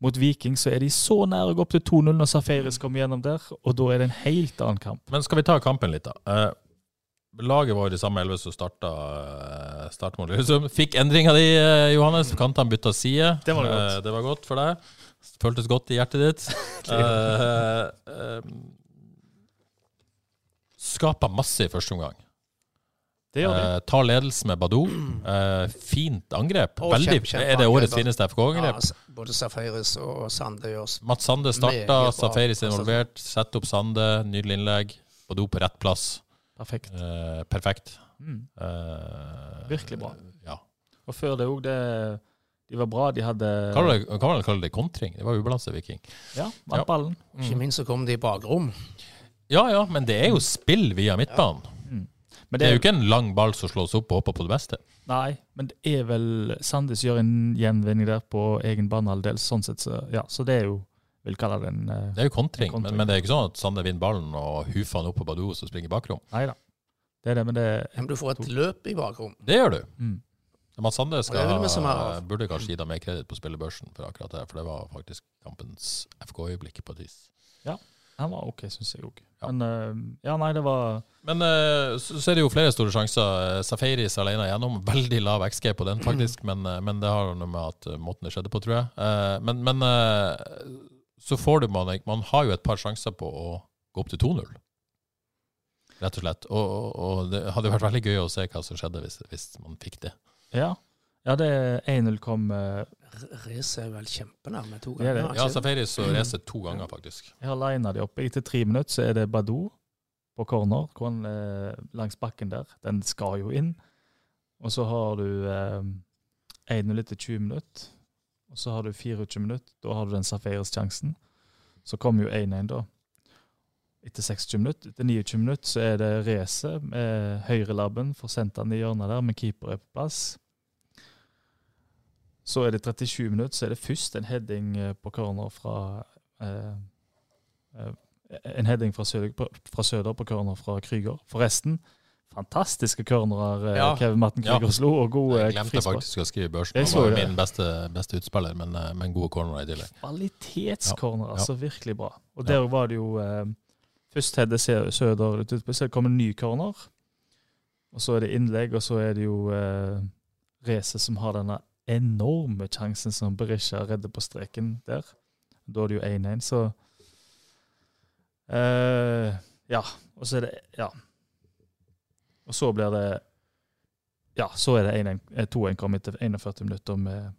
Speaker 3: Mot Viking så er de så nære å gå opp til 2-0 når Safaris kommer gjennom der, og da er det en helt annen kamp.
Speaker 1: Men skal vi ta kampen litt, da? Laget var i samme elve som starta eh, startmålet. Så fikk endringa di, eh, Johannes. Kantene bytta side.
Speaker 3: Det var, godt.
Speaker 1: Eh, det var godt for deg. Føltes godt i hjertet ditt. uh, Skapa masse i første omgang.
Speaker 3: Det gjør det.
Speaker 1: Uh, tar ledelse med Badou. Uh, fint angrep. Oh, Veldig, kjempe, kjempe er det årets fineste FK-angrep?
Speaker 2: Ja, både Safaris og Sande gjør
Speaker 1: Mats Sande starta, Safaris involvert. Sett opp Sande, nydelig innlegg. Badou på rett plass.
Speaker 3: Perfekt.
Speaker 1: Uh, perfekt.
Speaker 3: Mm. Uh, Virkelig bra.
Speaker 1: Ja.
Speaker 3: Og før det òg, det De var bra. De hadde
Speaker 1: Kan man kalle det kontring? Det var ubalanse, Viking.
Speaker 3: Ja, vant ja. ballen.
Speaker 2: Mm. Ikke minst så kom de i bakrom.
Speaker 1: Ja, ja, men det er jo spill via midtbanen. Ja. Mm. Det, det, er jo ikke en lang ball som slås opp og hopper på det beste.
Speaker 3: Nei, men det er vel Sandnes gjør en gjenvinning der på egen banehalvdel, sånn sett, så ja. Så det er jo vil kalle det en uh,
Speaker 1: Det er jo kontring, kontring. Men, men, det er ikke sånn at Sande vinner ballen og hufer han opp på Badou og springer bakrom?
Speaker 3: Nei da. Det er det, men det
Speaker 2: Men du får et løp i bakrom.
Speaker 1: Det gjør du.
Speaker 3: Mm.
Speaker 1: Mats Sande
Speaker 2: som er
Speaker 1: burde kanskje gi deg mer kreditt på spillebørsen for akkurat det, for det var faktisk kampens FK-øyeblikk på et vis.
Speaker 3: Han var OK, syns jeg òg.
Speaker 1: Ja.
Speaker 3: Men uh, ja, nei, det var
Speaker 1: Men uh, så, så er det jo flere store sjanser. Eh, Safaris alene igjennom. Veldig lav XG på den, faktisk, men, eh, men det har noe med at eh, måten det skjedde på, tror jeg. Uh, Men, men eh, så får du man Man har jo et par sjanser på å gå opp til 2-0, rett og slett. Og, og, og det hadde vært veldig gøy å se hva som skjedde hvis, hvis man fikk det.
Speaker 3: Ja. Ja, det 1-0 kom eh,
Speaker 2: Race er vel kjempenærme to
Speaker 3: Det er det.
Speaker 2: ganger.
Speaker 1: Ja? Safaris og Race to ganger, faktisk.
Speaker 3: Jeg har lina de opp. Etter tre minutter så er det Badou på corner kon, eh, langs bakken der. Den skal jo inn. Og så har du eh, 1-0 etter 20 minutter. Og så har du 24 minutter. Da har du den Safaris-sjansen. Så kommer jo 1-1 da. Etter 26 minutter. Etter 29 minutter så er det Race med høyrelabben. Får sendt den i hjørnet der, med keeper er på plass. Så er det 37 minutter, så er det først en heading eh, på corner fra eh, eh, En heading fra Søder, fra Søder på corner fra Krüger. Forresten, fantastiske cornerer eh,
Speaker 2: Ja.
Speaker 3: Kevin Martin
Speaker 1: Ja.
Speaker 3: Krüger slo, og gode
Speaker 1: Jeg glemte
Speaker 3: frispark.
Speaker 1: faktisk å skrive børsen. Han var min beste, beste utspiller, men, eh, men gode cornerer i tillegg.
Speaker 3: Kvalitetscorner,
Speaker 1: Ja.
Speaker 3: altså virkelig bra. Og
Speaker 1: Ja.
Speaker 3: der var det jo eh, Først hadde Sø- Søder litt utpå, så kommer en ny corner. Og så er det innlegg, og så er det jo eh, Race som har denne enorme sjansen som Berisha redder på streken der. Da er det jo 1-1, så eh, Ja. Og så er det Ja. Og så blir det Ja, så er det 1-1 eh, 2-1 kom etter 41 minutter med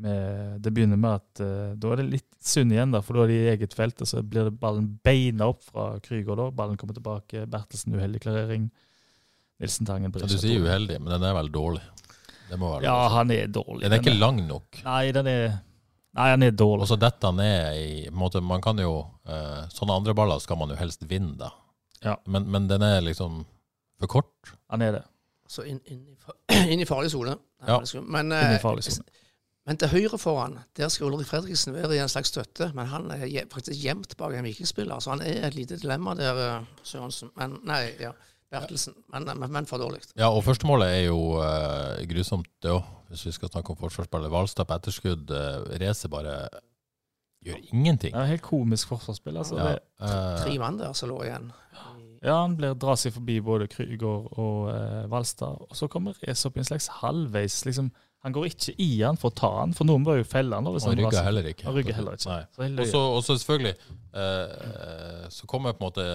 Speaker 3: med, det begynner med at uh, da er det litt synd igjen, da, for da er de i eget felt. og Så blir det ballen beina opp fra Krüger. da, Ballen kommer tilbake. Bertelsen uheldig klarering. Nilsen Tangen
Speaker 1: Ja, du sier uheldig, men den er vel dårlig.
Speaker 3: Ja,
Speaker 1: lov
Speaker 3: han er dårlig.
Speaker 1: Den er ikke lang nok.
Speaker 3: Nei, den er Nei, han er dårlig.
Speaker 1: Og så detter han ned i måte, Man kan jo eh, Sånne andre baller skal man jo helst vinne, da.
Speaker 3: Ja.
Speaker 1: Men, men den er liksom for kort.
Speaker 3: Han er det.
Speaker 2: Så inn, inn, i, inn i farlig sone.
Speaker 1: Ja.
Speaker 2: Men,
Speaker 3: Inn i
Speaker 2: eh,
Speaker 3: farlig sone.
Speaker 2: men til høyre foran, der skal Ulrik Fredriksen være i en slags støtte. Men han er faktisk gjemt bak en vikingspiller, så han er et lite dilemma der, eh, Sørensen. Men nei, ja, Bertelsen. Men, men, men for dårlig.
Speaker 1: Ja, og førstemålet er jo uh, grusomt, det òg. Hvis vi skal snakke om forsvarsspillet. Hvalstad på etterskudd. Uh, Race bare gjør ingenting.
Speaker 3: Det er helt komisk forsvarsspill. altså.
Speaker 1: Ja,
Speaker 3: Det,
Speaker 1: eh,
Speaker 2: Tre mann der som lå igjen.
Speaker 3: Ja, Han blir drar seg forbi både Krüger og eh, Valstad, og så kommer Race opp i en slags halvveis liksom, Han går ikke i han for å ta han, for noen bør jo felle han. hvis
Speaker 1: han rygger heller ikke.
Speaker 3: Han rygger heller ikke.
Speaker 1: Og så selvfølgelig eh, Så kommer på en måte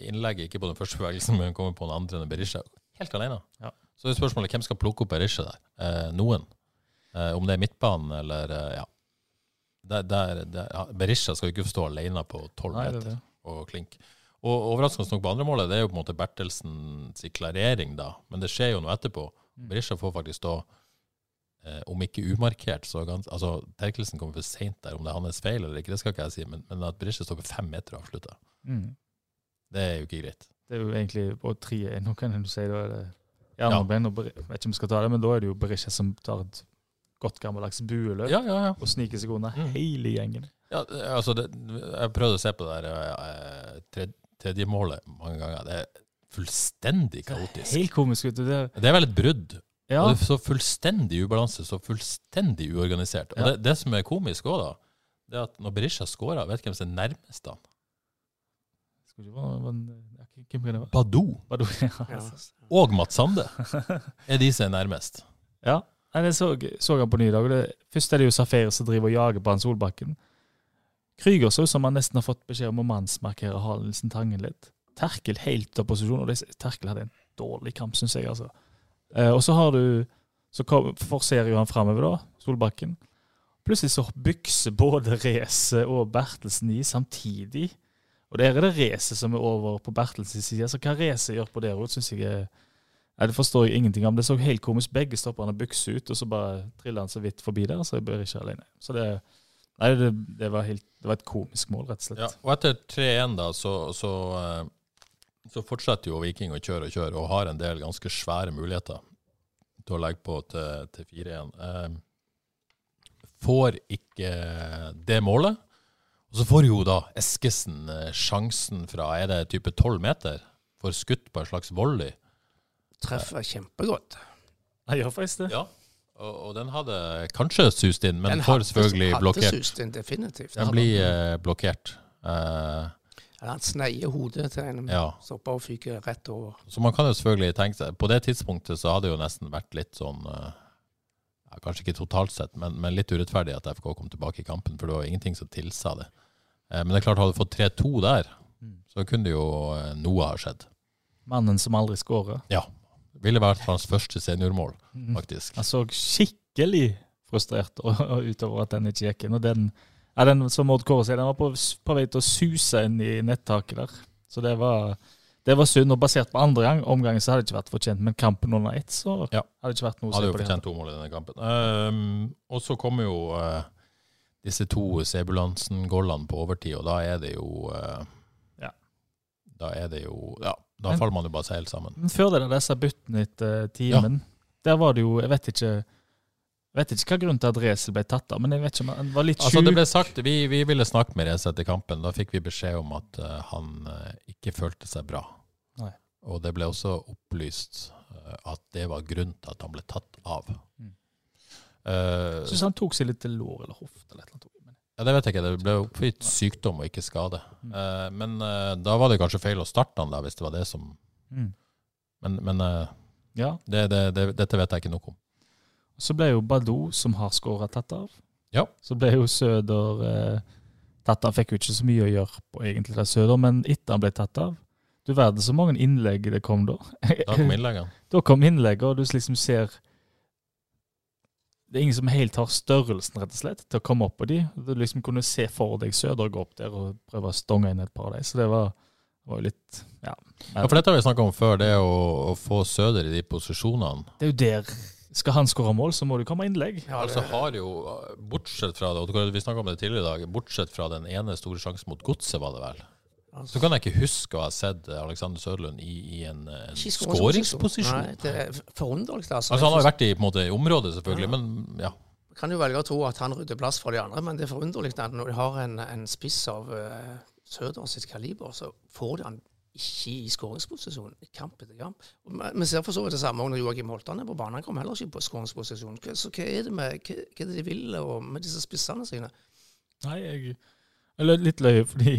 Speaker 1: innlegget ikke på den første bevegelsen, men kommer på den andre enn Berisha. Helt alene.
Speaker 3: Ja.
Speaker 1: Så er spørsmålet hvem skal plukke opp Berisha der? Eh, noen. Eh, om det er midtbanen eller eh, ja. Der, der, der. Berisha skal jo ikke stå alene på tolv
Speaker 3: er
Speaker 1: meter og klink. Og overraskende nok på andre målet, det er jo på en måte Bertelsens klarering, da. Men det skjer jo noe etterpå.
Speaker 3: Mm.
Speaker 1: Berisha får faktisk stå eh, om ikke umarkert, så gans, altså Terkelsen kommer for seint der. Om det er hans feil eller ikke, det skal ikke jeg si, men, men at Berisha står på fem meter og avslutter,
Speaker 3: Mm.
Speaker 1: det er jo ikke greit.
Speaker 3: Det er jo egentlig på 3-1. Nå kan du si da er det
Speaker 1: Ja.
Speaker 3: Jernbanen. og Jeg vet ikke om vi skal ta det, men da er det jo Berisha som tar et godt gammeldags bueløp
Speaker 1: Ja, ja, ja.
Speaker 3: og sniker seg unna
Speaker 1: Mm.
Speaker 3: hele gjengen.
Speaker 1: ja altså, det, jeg prøvde å se på det der eh, tredje, tredje målet mange ganger. Det er fullstendig kaotisk.
Speaker 3: Helt komisk. vet du. Det,
Speaker 1: Det er vel et brudd.
Speaker 3: ja,
Speaker 1: Og det er så fullstendig ubalanse, så fullstendig uorganisert. Og
Speaker 3: Ja.
Speaker 1: det, det som er komisk òg, da, det er at når Berisha scorer, vet du hvem som er nærmest han? Badou
Speaker 3: Badou, ja.
Speaker 1: Og Mats Sande er de som er nærmest.
Speaker 3: ja. Jeg så, så han på ny dag. og Det, først er det jo Safari som driver og jager på han Solbakken. Krüger så ut som han nesten har fått beskjed om å mannsmarkere Haraldsen Tangen litt. Terkel helt til opposisjon, og Terkel hadde en dårlig kamp, syns jeg. altså. Eh, og så har du Så kom, forserer jo han framover, da, Solbakken. Plutselig så bykser både Race og Bertelsen i samtidig. Og der er det Race som er over på Bertelsens side. Så hva Race gjør på der rot, syns jeg er Nei, Det forstår jeg ingenting om. Det så helt komisk. Begge stopperne bykser ut, og så bare triller han så vidt forbi der, så jeg bør ikke alene. Så det Nei, det, det, var helt, det var et komisk mål, rett og slett.
Speaker 1: Ja, og etter 3-1 da, så, så, eh, så fortsetter jo Viking å kjøre og kjøre, og har en del ganske svære muligheter til å legge på til, til 4-1. Eh, får ikke det målet. Og så får jo da Eskesen eh, sjansen fra er det type 12 meter, får skutt på en slags volley.
Speaker 2: Treffer kjempegodt.
Speaker 3: Jeg gjør faktisk det.
Speaker 1: Ja. Og, og den hadde kanskje sust inn, men
Speaker 2: Den
Speaker 1: får
Speaker 2: hadde-
Speaker 1: selvfølgelig
Speaker 2: hadde
Speaker 1: blokkert.
Speaker 2: sust inn, definitivt.
Speaker 1: Den blir eh, blokkert. Eh,
Speaker 2: Eller Han sneier hodet til en
Speaker 1: ja.
Speaker 2: stopper og fyker rett over.
Speaker 1: Så man kan jo selvfølgelig tenke seg På det tidspunktet så hadde det jo nesten vært litt sånn eh, ja, Kanskje ikke totalt sett, men, men litt urettferdig at FK kom tilbake i kampen, for det var ingenting som tilsa det. Eh, men det er klart, hadde du fått 3-2 der,
Speaker 3: Mm.
Speaker 1: så kunne det jo eh, noe ha skjedd.
Speaker 3: Mannen som aldri skårer.
Speaker 1: Ja. Ville vært hans første seniormål,
Speaker 3: Mm.
Speaker 1: faktisk.
Speaker 3: Han så skikkelig frustrert og- og utover at den ikke gikk inn. Og den, ja, den som Odd Kåre sier, den var på, på vei til å suse inn i nettaket der. Så det var, det var synd. Og basert på andre gang, omgangen så hadde det ikke vært fortjent. Men kampen under ett, så
Speaker 1: Ja.
Speaker 3: hadde det ikke vært noe å
Speaker 1: se
Speaker 3: på. Hadde jo
Speaker 1: fortjent to mål i denne kampen. Um, og så kommer jo uh, disse to Sebulansen-gollene på overtid, og da er det jo uh,
Speaker 3: Ja.
Speaker 1: Da er det jo Ja, da
Speaker 3: Men-
Speaker 1: faller man jo bare seg helt sammen.
Speaker 3: Men før det, disse byttene etter timen, der var det jo Jeg vet ikke vet ikke hva grunnen til at Resel ble tatt av, men jeg vet ikke om han var litt
Speaker 1: Altså, det ble sagt, vi, vi ville snakke med Resel etter kampen. Da fikk vi beskjed om at uh, han eh, ikke følte seg bra.
Speaker 3: Nei.
Speaker 1: Og det ble også opplyst uh, at det var grunnen til at han ble tatt av.
Speaker 3: Mm. Uh, syns han tok seg litt til lår eller hofte eller. Men-
Speaker 1: ja, Det vet jeg ikke. Det ble oppgitt sykdom og ikke skade.
Speaker 3: Mm.
Speaker 1: Eh, men eh, da var det kanskje feil å starte han da, hvis det var det som
Speaker 3: Mm.
Speaker 1: Men, men eh,
Speaker 3: Ja.
Speaker 1: det, det, det, dette vet jeg ikke noe om.
Speaker 3: Så ble jo Badou, som har skåra, tatt av.
Speaker 1: Ja.
Speaker 3: Så ble jo Søder tatt av. Fikk jo ikke så mye å gjøre på egentlig det Søder, men etter han ble tatt av Du verden så mange innlegg det kom da.
Speaker 1: Da kom innleggene.
Speaker 3: Da kom innlegget, og du liksom ser Det er ingen som helt har størrelsen rett og slett til å komme opp på de. Du liksom kunne se for deg Søder gå opp der og prøve å stonge inn et par av dem. Så det var, var jo litt Ja.
Speaker 1: Ja, for dette har vi snakka om før, det å, å få Søder i de posisjonene.
Speaker 3: Det er jo der Skal han skåre mål, så må det komme innlegg.
Speaker 2: Ja,
Speaker 1: altså har jo, bortsett fra det, og vi snakket om det tidligere i dag, bortsett fra den ene store sjansen mot Godset, var det vel, så kan jeg ikke huske å ha sett Alexander Søderlund i, i en, en skåringsposisjon.
Speaker 2: Nei, det er forunderlig. Altså.
Speaker 1: Altså Han har jo vært i, på måte, i området, selvfølgelig, men ja.
Speaker 2: kan jo velge å tro at han rydder plass for de andre, men det er forunderlig at når de har en, en spiss av uh, Søder sitt kaliber, så får de han ikke i skåringsposisjon i kamp etter kamp. Vi ser for så vidt det samme når Joakim Holtan er på banen. Han kommer heller ikke på skåringsposisjon. Så hva er det med, hva, hva er det de vil og med disse spissene sine?
Speaker 3: Nei, jeg Eller litt løye, fordi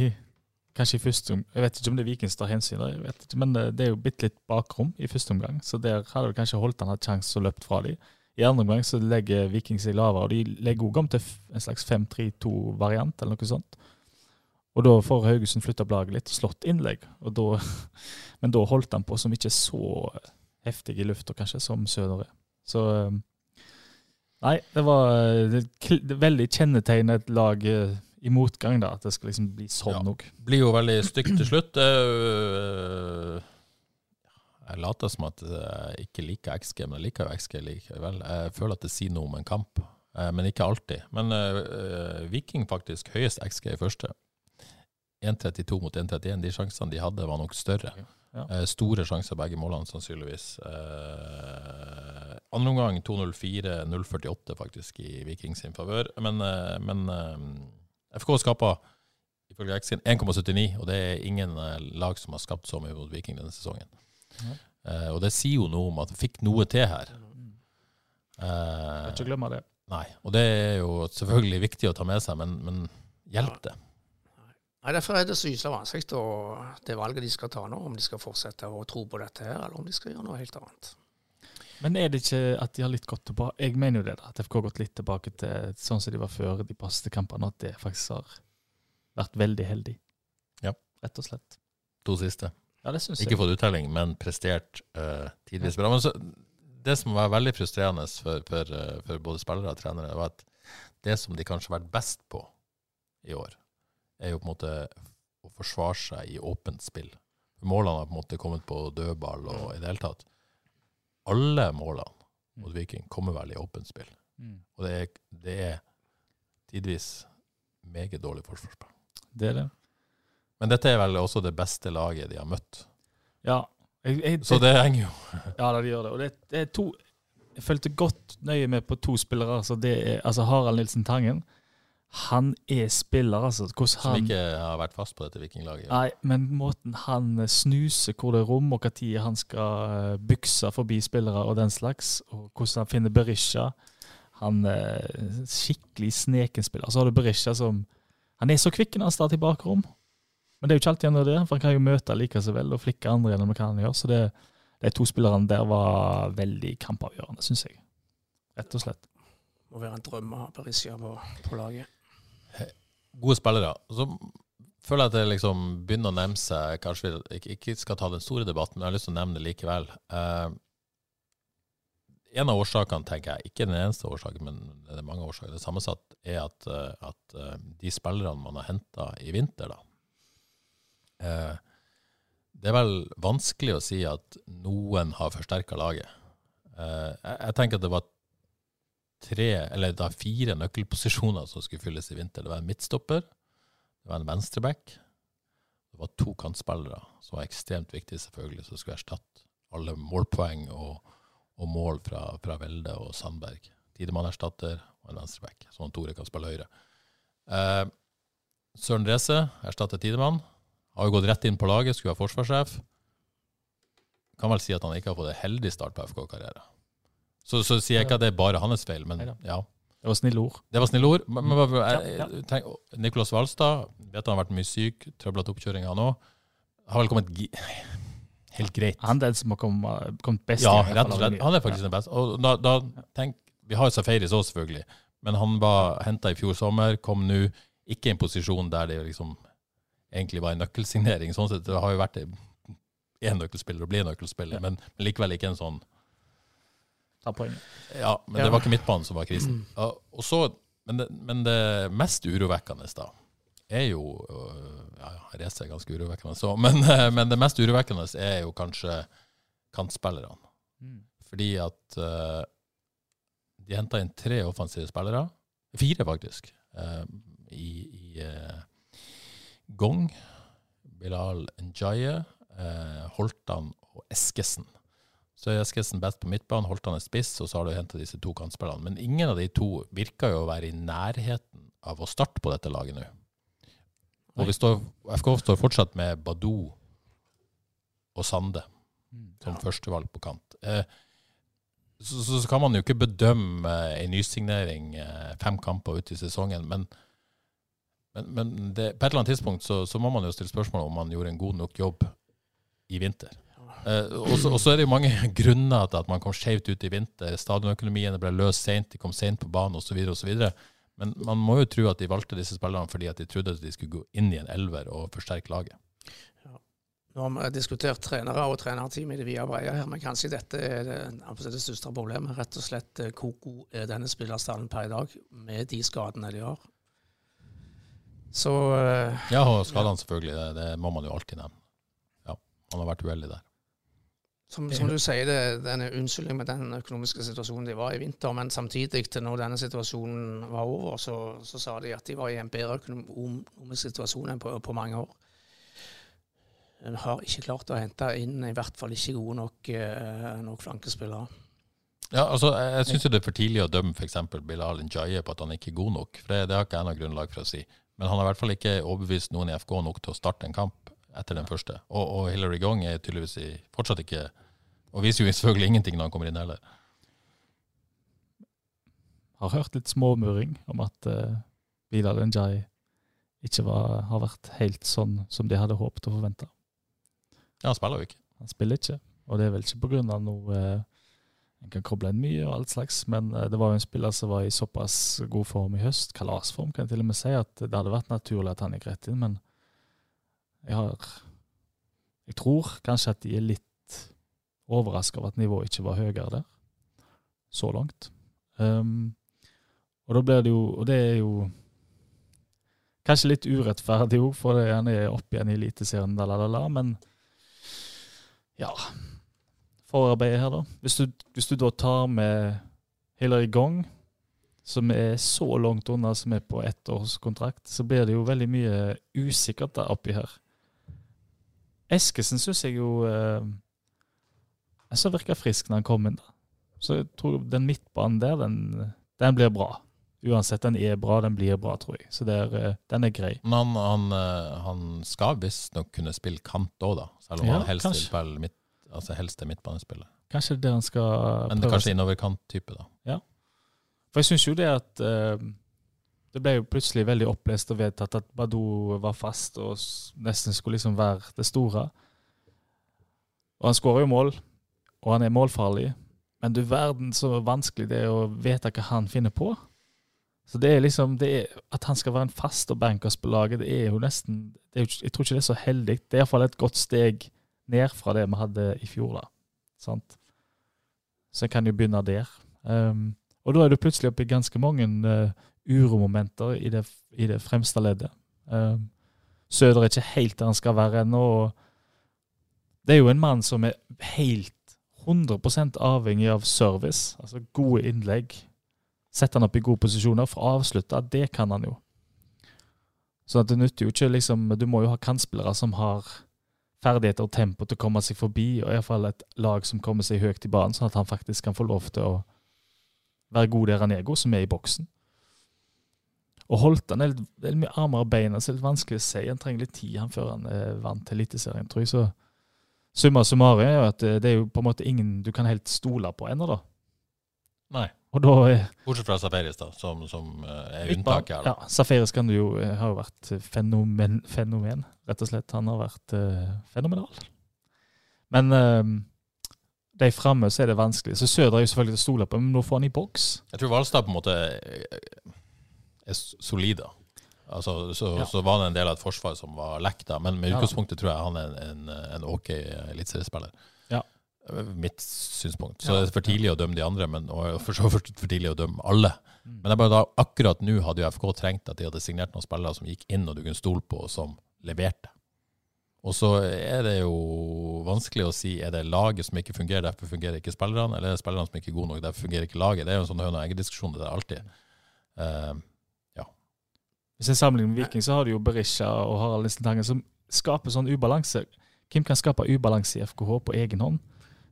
Speaker 3: kanskje i første omgang Jeg vet ikke om det er Vikings tar hensyn, jeg vet ikke, men det, det er jo bitte litt bakrom i første omgang, så der hadde vel kanskje Holtan hatt sjanse og løpt fra dem. I andre omgang så legger Viking seg lavere, og de legger også om til en slags 5-3-2-variant, eller noe sånt. Og da får Haugesund flytta opp laget litt og slått innlegg, og da, men da holdt han på som ikke er så heftig i lufta, kanskje, som Søder er. Så eh, Nei, det var eh, det, det veldig kjennetegnet et lag eh, i motgang, da, at det skal liksom bli sånn
Speaker 1: Ja.
Speaker 3: òg.
Speaker 1: Blir jo veldig stygt til slutt. Øh, Jeg later som at jeg ikke liker XG, men jeg liker jo XG likevel. Jeg føler at det sier noe om en kamp, eh, men ikke alltid. Men øh, Viking faktisk høyest XG i første. 1,32 mot 1,31. De sjansene de hadde, var nok større.
Speaker 3: Ja.
Speaker 1: Eh, store sjanser begge målene, sannsynligvis. Eh, andre omgang 2,04, 0,48 faktisk i Viking sin favør. Men, eh, men eh, FK skaper ifølge XG 1,79, og det er ingen eh, lag som har skapt så mye mot Viking denne sesongen.
Speaker 3: Ja.
Speaker 1: Eh, og det sier jo noe om at vi fikk noe til her. Uh,
Speaker 3: ikke glemme det.
Speaker 1: nei, og det er jo selvfølgelig viktig å ta med seg, men, men hjelp det.
Speaker 2: Nei, Derfor er det så gyselig vanskelig det valget de skal ta nå, om de skal fortsette å tro på dette her, eller om de skal gjøre noe helt annet.
Speaker 3: Men er det ikke at de har litt gått tilbake Jeg mener jo det, da, at FK har gått litt tilbake til sånn som de var før de passet kampene, at det faktisk har vært veldig heldig.
Speaker 1: Ja.
Speaker 3: Rett og slett.
Speaker 1: To siste.
Speaker 3: Ja, det synes jeg.
Speaker 1: Ikke fått uttelling, men prestert uh, tidvis bra. Men så, det som var veldig frustrerende for, for, uh, for både spillere og trenere, var at det som de kanskje har vært best på i år, er jo på en måte å forsvare seg i åpent spill. Målene har på en måte kommet på dødball og i det hele tatt. Alle målene mot Viking kommer vel i åpent spill.
Speaker 3: Mm.
Speaker 1: Og det er, det er tidvis meget dårlig forsvarsspill.
Speaker 3: Det er det.
Speaker 1: Men dette er vel også det beste laget de har møtt.
Speaker 3: Ja. Jeg, jeg,
Speaker 1: Så det henger jo
Speaker 3: Ja, da, de gjør det. Og det, det er to Jeg fulgte godt nøye med på to spillere. Altså, det er, altså Harald Nilsen Tangen. Han er spiller, altså. Hvordan
Speaker 1: Som
Speaker 3: han
Speaker 1: ikke har vært fast på dette vikinglaget.
Speaker 3: Nei, men måten han snuser hvor det er rom, og når han skal eh, bykse forbi spillere og den slags, og hvordan han finner Berisha Han er skikkelig snekenspiller. Så har du Berisha som Han er så kvikk når han starter i bakrom, men det er jo ikke alltid han er det, for han kan jo møte like så vel og flikke andre gjennom hva han gjør. Så det, de to spillerne der var veldig kampavgjørende, syns jeg. Rett og slett.
Speaker 2: Må være en drøm å ha Berisha på, på laget.
Speaker 1: Gode spillere. Så føler jeg at det liksom begynner å nærme seg Kanskje vi ikke, ikke skal ta den store debatten, men jeg har lyst til å nevne det likevel. Eh, en av årsakene, tenker jeg, ikke den eneste årsaken, men det er mange årsaker, det sammensatt, er at, eh, at eh, de spillerne man har henta i vinter, da eh, Det er vel vanskelig å si at noen har forsterka laget. Eh, jeg, jeg tenker at det var tre, eller da fire nøkkelposisjoner som skulle fylles i vinter. Det var en midtstopper, det var en venstreback, det var to kantspillere, som var ekstremt viktige, selvfølgelig, som skulle erstatte alle målpoeng og, og mål fra, fra Velde og Sandberg. Tidemann erstatter og en venstreback, sånn at Tore kan spille høyre. Eh, Søren Reze erstatter Tidemann. Har jo gått rett inn på laget, skulle være forsvarssjef. Kan vel si at han ikke har fått en heldig start på FK-karriere. Så, så sier jeg ikke at det er bare hans feil, men ja.
Speaker 3: Det var snille ord.
Speaker 1: Det var snille ord. Men, men, jeg,
Speaker 3: Ja,
Speaker 1: tenk, Nicolas Walstad vet han har vært mye syk, trøblete oppkjøringer nå. Har vel kommet helt greit.
Speaker 3: Han er den som har kommet, kommet best
Speaker 1: Ja, rett og slett. Han er faktisk den beste. Og da, da tenk, Vi har Safaris òg, selvfølgelig. Men han var henta i fjor sommer, kom nå ikke i en posisjon der det liksom egentlig var en nøkkelsignering. Sånn sett, Det har jo vært én nøkkelspiller og blir nøkkelspiller, men, men likevel ikke en sånn
Speaker 3: Ta poenget.
Speaker 1: Ja, men
Speaker 2: Ja.
Speaker 1: det var ikke midtbanen som var krisen. Ja, og så, men, det, men det mest urovekkende da, er jo øh, Ja, Reze er ganske urovekkende, så, men, øh, men det mest urovekkende er jo kanskje kantspillerne.
Speaker 3: Mm.
Speaker 1: Fordi at uh, de henta inn tre offensive spillere. Fire, faktisk. uh, I, i uh, Gong, Bilal Njaye, Holtan og Eskesen. Så er Eskesen best på midtbanen, han er spiss, og så har du henta disse to kantspillerne. Men ingen av de to virker jo å være i nærheten av å starte på dette laget nå. Og vi står, FK står fortsatt med Badou og Sande som førstevalg på kant. Eh, så, så, så kan man jo ikke bedømme eh, en nysignering eh, fem kamper ut i sesongen, men, men, men det, på et eller annet tidspunkt så, så må man jo stille spørsmål om man gjorde en god nok jobb i vinter. Eh, og så- er det jo mange grunner til at man kom skjevt ut i vinter. Stadionøkonomien ble løst seint, de kom seint på banen osv. osv. Men man må jo tro at de valgte disse spillerne fordi at de trodde at de skulle gå inn i en elver og forsterke laget.
Speaker 2: Nå har vi diskutert trenere og trenerteam i det vide og brede her, men kanskje dette er det, det største problemet. Rett og slett eh, hvor god er denne spillerstallen per i dag, med de skadene de har. Så eh,
Speaker 1: Ja, og skadene selvfølgelig, det, det må man jo alltid nevne. Ja, man har vært uheldig der.
Speaker 2: Som, som du sier, det, den er unnskyldning med den økonomiske situasjonen de var i vinter, men samtidig, til når denne situasjonen var over, så, så sa de at de var i en bedre økonomisk situasjon enn på, på mange år. En har ikke klart å hente inn i hvert fall ikke gode nok, eh, nok flankespillere.
Speaker 1: Ja, altså, jeg syns det er for tidlig å dømme f.eks. Bilal Njaye på at han ikke er god nok. for Det, det har ikke jeg noe grunnlag for å si. Men han har i hvert fall ikke overbevist noen i FK nok til å starte en kamp etter den første. Og, og Hillary Gong er tydeligvis i, fortsatt ikke Og viser jo selvfølgelig ingenting når han kommer inn heller.
Speaker 3: Har hørt litt småmurring om at uh, Bilal Njay ikke var, har vært helt sånn som de hadde håpet og forventa.
Speaker 1: Ja, han spiller jo ikke.
Speaker 3: Han spiller ikke, og det er vel ikke av noe uh, En kan koble inn mye og alt slags, men eh, det var jo en spiller som var i såpass god form i høst, kalasform kan jeg til og med si, at det hadde vært naturlig at han gikk rett inn, men jeg har Jeg tror kanskje at de er litt overraska over at nivået ikke var høyere der, så langt. Um, og da blir det jo Og det er jo kanskje litt urettferdig òg, for han er opp igjen i Eliteserien, men ja Forarbeidet her, da. Hvis du, hvis du da tar med Hillary Gong, som er så langt unna, som er på ett års kontrakt, så blir det jo veldig mye usikkert der oppi her. Eskesen syns jeg jo eh, Jeg så virka frisk når han kom inn. da. Så jeg tror den midtbanen der, den, den blir bra. Uansett, den er bra, den blir bra, tror jeg. Så det er, eh, den er grei.
Speaker 1: Men han, han, eh, han skal visstnok kunne spille kant òg, da. Selv om
Speaker 3: Ja,
Speaker 1: han helst vil
Speaker 3: kanskje.
Speaker 1: spille midt, altså helst er midtbanespiller.
Speaker 3: Kanskje det det han skal prøve.
Speaker 1: Men det er kanskje innoverkant-type, da. Ja.
Speaker 3: For jeg syns jo det at eh, Det ble jo plutselig veldig opplest og vedtatt at Badou var fast og nesten skulle liksom være det store. Og han skårer jo mål, og han er målfarlig. Men du verden så vanskelig det er å vite hva han finner på. Så det er liksom det er, At han skal være en fast og bankers på laget, det er jo nesten er Jeg tror ikke det er så heldig. Det er iallfall et godt steg ned fra det vi hadde i fjor, da. Sant? Så jeg kan jo begynne der. Um, og da er du plutselig oppe i ganske mange uh, uromomenter i det, i det fremste leddet. Um, Søder er ikke helt der han skal være ennå. Det er jo en mann som er helt 100% avhengig av service, altså gode innlegg. Sette han opp i gode posisjoner for å avslutte. Det kan han jo. Så det nytter jo ikke liksom Du må jo ha kantspillere som har ferdigheter og tempo til å komme seg forbi, og iallfall et lag som kommer seg høyt i banen, sånn at han faktisk kan få lov til å være god der han er god, som er i boksen. Og Holtan er litt, er litt mye armer og bein, så det er litt vanskelig å si. Han trenger litt tid han før han er vant til Eliteserien, tror jeg. Så summa summarum er jo at det det er jo på en måte ingen du kan helt stole på ennå, da.
Speaker 1: Nei.
Speaker 3: Da er
Speaker 1: Bortsett fra Safaris, da, som, som eh, er unntaket her. da.
Speaker 3: Ja, Safaris kan du jo, eh, har jo vært fenomen, fenomen, rett og slett. Han har vært uh, fenomenal. Men uh, de framme så er det vanskelig. Så Søder er jo selvfølgelig til å stole på, men nå får han i boks.
Speaker 1: Jeg tror Valstad på en måte er, er s- solid. da. Altså, så,
Speaker 3: Ja.
Speaker 1: så var det en del av et forsvar som var lekk, da, men med utgangspunktet tror jeg han er en, en, en ok eliteseriespiller.
Speaker 3: Ja.
Speaker 1: Mitt synspunkt. Så
Speaker 3: Ja.
Speaker 1: det er for tidlig å dømme de andre, men, og for så vidt for tidlig å dømme alle.
Speaker 3: Mm.
Speaker 1: Men det er bare da, akkurat nå hadde jo FK trengt at de hadde signert noen spillere som gikk inn og du kunne stole på, og som leverte. Og så er det jo vanskelig å si er det laget som ikke fungerer, derfor fungerer ikke spillerne, eller er det spillerne som ikke er gode nok, derfor fungerer ikke laget. Det er jo en sånn høne og egg-diskusjon det der alltid. Eh,
Speaker 3: Hvis jeg sammenligner med Viking, så har du jo Berisha og Harald Nissen som skaper sånn ubalanse. Hvem kan skape ubalanse i FKH på egen hånd?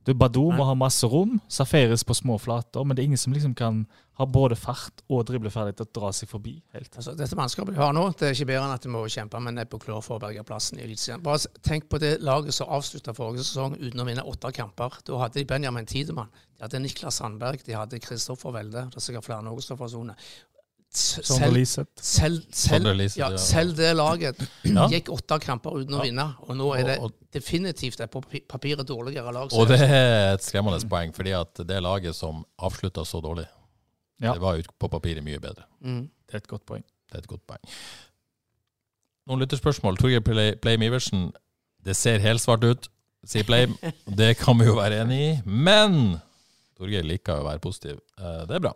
Speaker 3: Du, Badou må ha masse rom, Safaris på små flater, men det er ingen som liksom kan ha både fart og dribleferdighet til å dra seg forbi helt.
Speaker 2: Altså, dette mannskapet de har nå, det er ikke bedre enn at de må kjempe med nebb og klør for å berge plassen i Eliteserien. Bare tenk på det laget som avslutta forrige sesong uten å vinne åtte kamper. Da hadde de Benjamin Tidemann, de hadde Niklas Sandberg, de hadde Kristoffer Welde, det er sikkert flere.
Speaker 3: Sondre Liseth.
Speaker 2: Selv, selv,
Speaker 1: selv,
Speaker 2: ja,
Speaker 1: ja.
Speaker 2: selv det laget
Speaker 1: Ja.
Speaker 2: gikk åtte kamper uten å vinne, og nå er det definitivt et på papi- papiret dårligere lag.
Speaker 1: Og det er et skremmende poeng, fordi at det laget som avslutta så dårlig,
Speaker 3: Ja.
Speaker 1: det var på papiret mye bedre.
Speaker 2: mm.
Speaker 3: Det er et godt poeng.
Speaker 1: Det er et godt poeng. Noen lytterspørsmål. Torgeir Play- Pleim Iversen. Det ser helsvart ut, sier Pleim. Det kan vi jo være enig i. Men Torgeir liker å være positiv. Eh, Det er bra.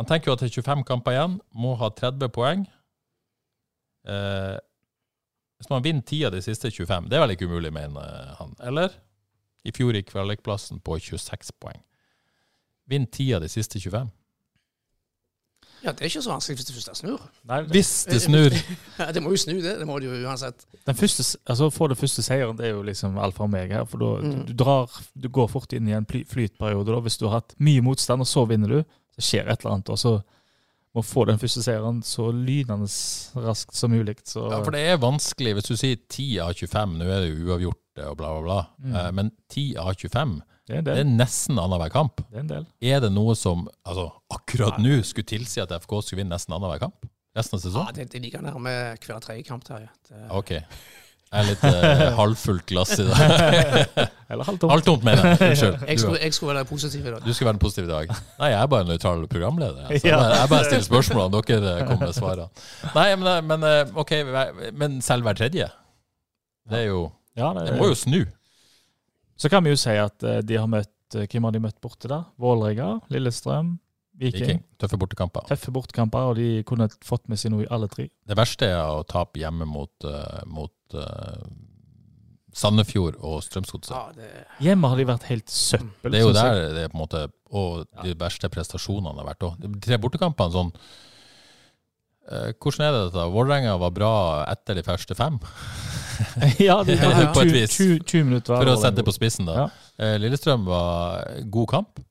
Speaker 1: Han tenker jo at det er 25 kamper igjen, må ha 30 poeng. Eh, Hvis man vinner 10 av de siste 25, det er vel ikke umulig, mener han. Eller? I fjor gikk kvalikplassen på 26 poeng. Vinn 10 av de siste 25.
Speaker 2: Ja, det er ikke så vanskelig hvis det første snur.
Speaker 3: Nei, det-
Speaker 1: Hvis det snur!
Speaker 2: Ja, det må jo snu, det. Det må det jo uansett.
Speaker 3: Den første, altså Få det første seieren, det er jo liksom alfa og meg her. For da,
Speaker 2: Mm.
Speaker 3: du, du, drar, du går fort inn i en flytperiode. da, Hvis du har hatt mye motstand, og så vinner du, så skjer et eller annet. Og så må få den første seieren så lynende raskt som mulig. Så
Speaker 1: Ja, for det er vanskelig hvis du sier 10 av 25, nå er det jo uavgjort og bla, bla, bla.
Speaker 3: Mm.
Speaker 1: Eh, Men 10 av 25,
Speaker 3: det er en
Speaker 1: det er nesten annenhver kamp.
Speaker 3: Det er en del.
Speaker 1: Er det noe som altså, akkurat nå skulle tilsi at FK skulle vinne nesten annenhver kamp? Resten av
Speaker 2: Ja, det, det ligger nærme hver tredje kamp. Terje. Det-
Speaker 1: Ok. Jeg er litt eh, halvfullt glass i dag.
Speaker 3: Eller halvtomt.
Speaker 1: Halvtomt, mener jeg. Unnskyld.
Speaker 2: Jeg skulle, jeg skulle være positiv i dag.
Speaker 1: du skulle være positiv i dag. Nei, jeg er bare en nøytral programleder. Altså.
Speaker 3: Ja.
Speaker 1: Jeg, bare, jeg bare stiller spørsmål, og dere eh, kommer med svarene. Nei, men, men eh, ok, men selv hver tredje? Det er jo
Speaker 3: Ja,
Speaker 1: Det må jo snu.
Speaker 3: Så kan vi jo si at eh, de har møtt eh, Hvem har de møtt borte, da? Vålerenga, Lillestrøm, Viking.
Speaker 1: Viking. Tøffe bortekamper.
Speaker 3: Tøffe bortekamper, og de kunne fått med seg noe i alle tre.
Speaker 1: Det verste er å tape hjemme mot, eh, mot eh, Sandefjord og Strømsgodset.
Speaker 2: Ja, det,
Speaker 3: Hjemme har de vært helt søppel.
Speaker 1: Det er jo der det er på en måte Og de verste prestasjonene har vært òg. De tre bortekampene sånn uh, Hvordan er det dette? Vålerenga var bra etter de første fem,
Speaker 3: ja, de var
Speaker 2: ja.
Speaker 1: På et
Speaker 3: 20,
Speaker 1: vis.
Speaker 3: 20, 20 minutter.
Speaker 1: for å sette
Speaker 3: det
Speaker 1: det på spissen. da.
Speaker 3: Ja.
Speaker 1: Eh, Lillestrøm var god kamp,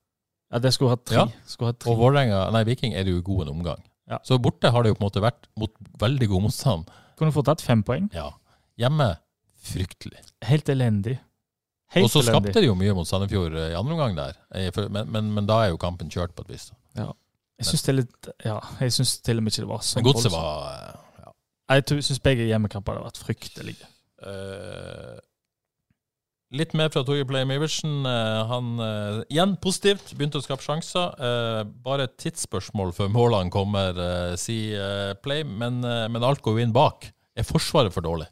Speaker 3: Ja, det skulle hatt tre.
Speaker 1: Ja.
Speaker 3: Skulle hatt tre.
Speaker 1: og Vålerenga Nei, Viking er det jo god en omgang.
Speaker 3: Ja.
Speaker 1: Så borte har det jo på en måte vært mot veldig god motstand.
Speaker 3: Kunne fått tatt fem poeng.
Speaker 1: Ja. Hjemme fryktelig.
Speaker 3: Helt elendig. Helt
Speaker 1: Og så
Speaker 3: elendig.
Speaker 1: skapte de jo mye mot Sandefjord eh, i andre omgang der. Eh, Men, men, men da er jo kampen kjørt på et vis.
Speaker 3: Jeg syns til, ja, til og med ikke det var sånn.
Speaker 1: Men godset var eh, ja.
Speaker 3: Jeg syns begge hjemmekamper hadde vært fryktelige.
Speaker 1: Uh, litt mer fra Torgeir Play Iversen. Uh, han uh, igjen positivt, begynte å skape sjanser. Bare et tidsspørsmål før målene kommer, sier Play. Men, men alt går jo inn bak. Er Forsvaret for dårlig?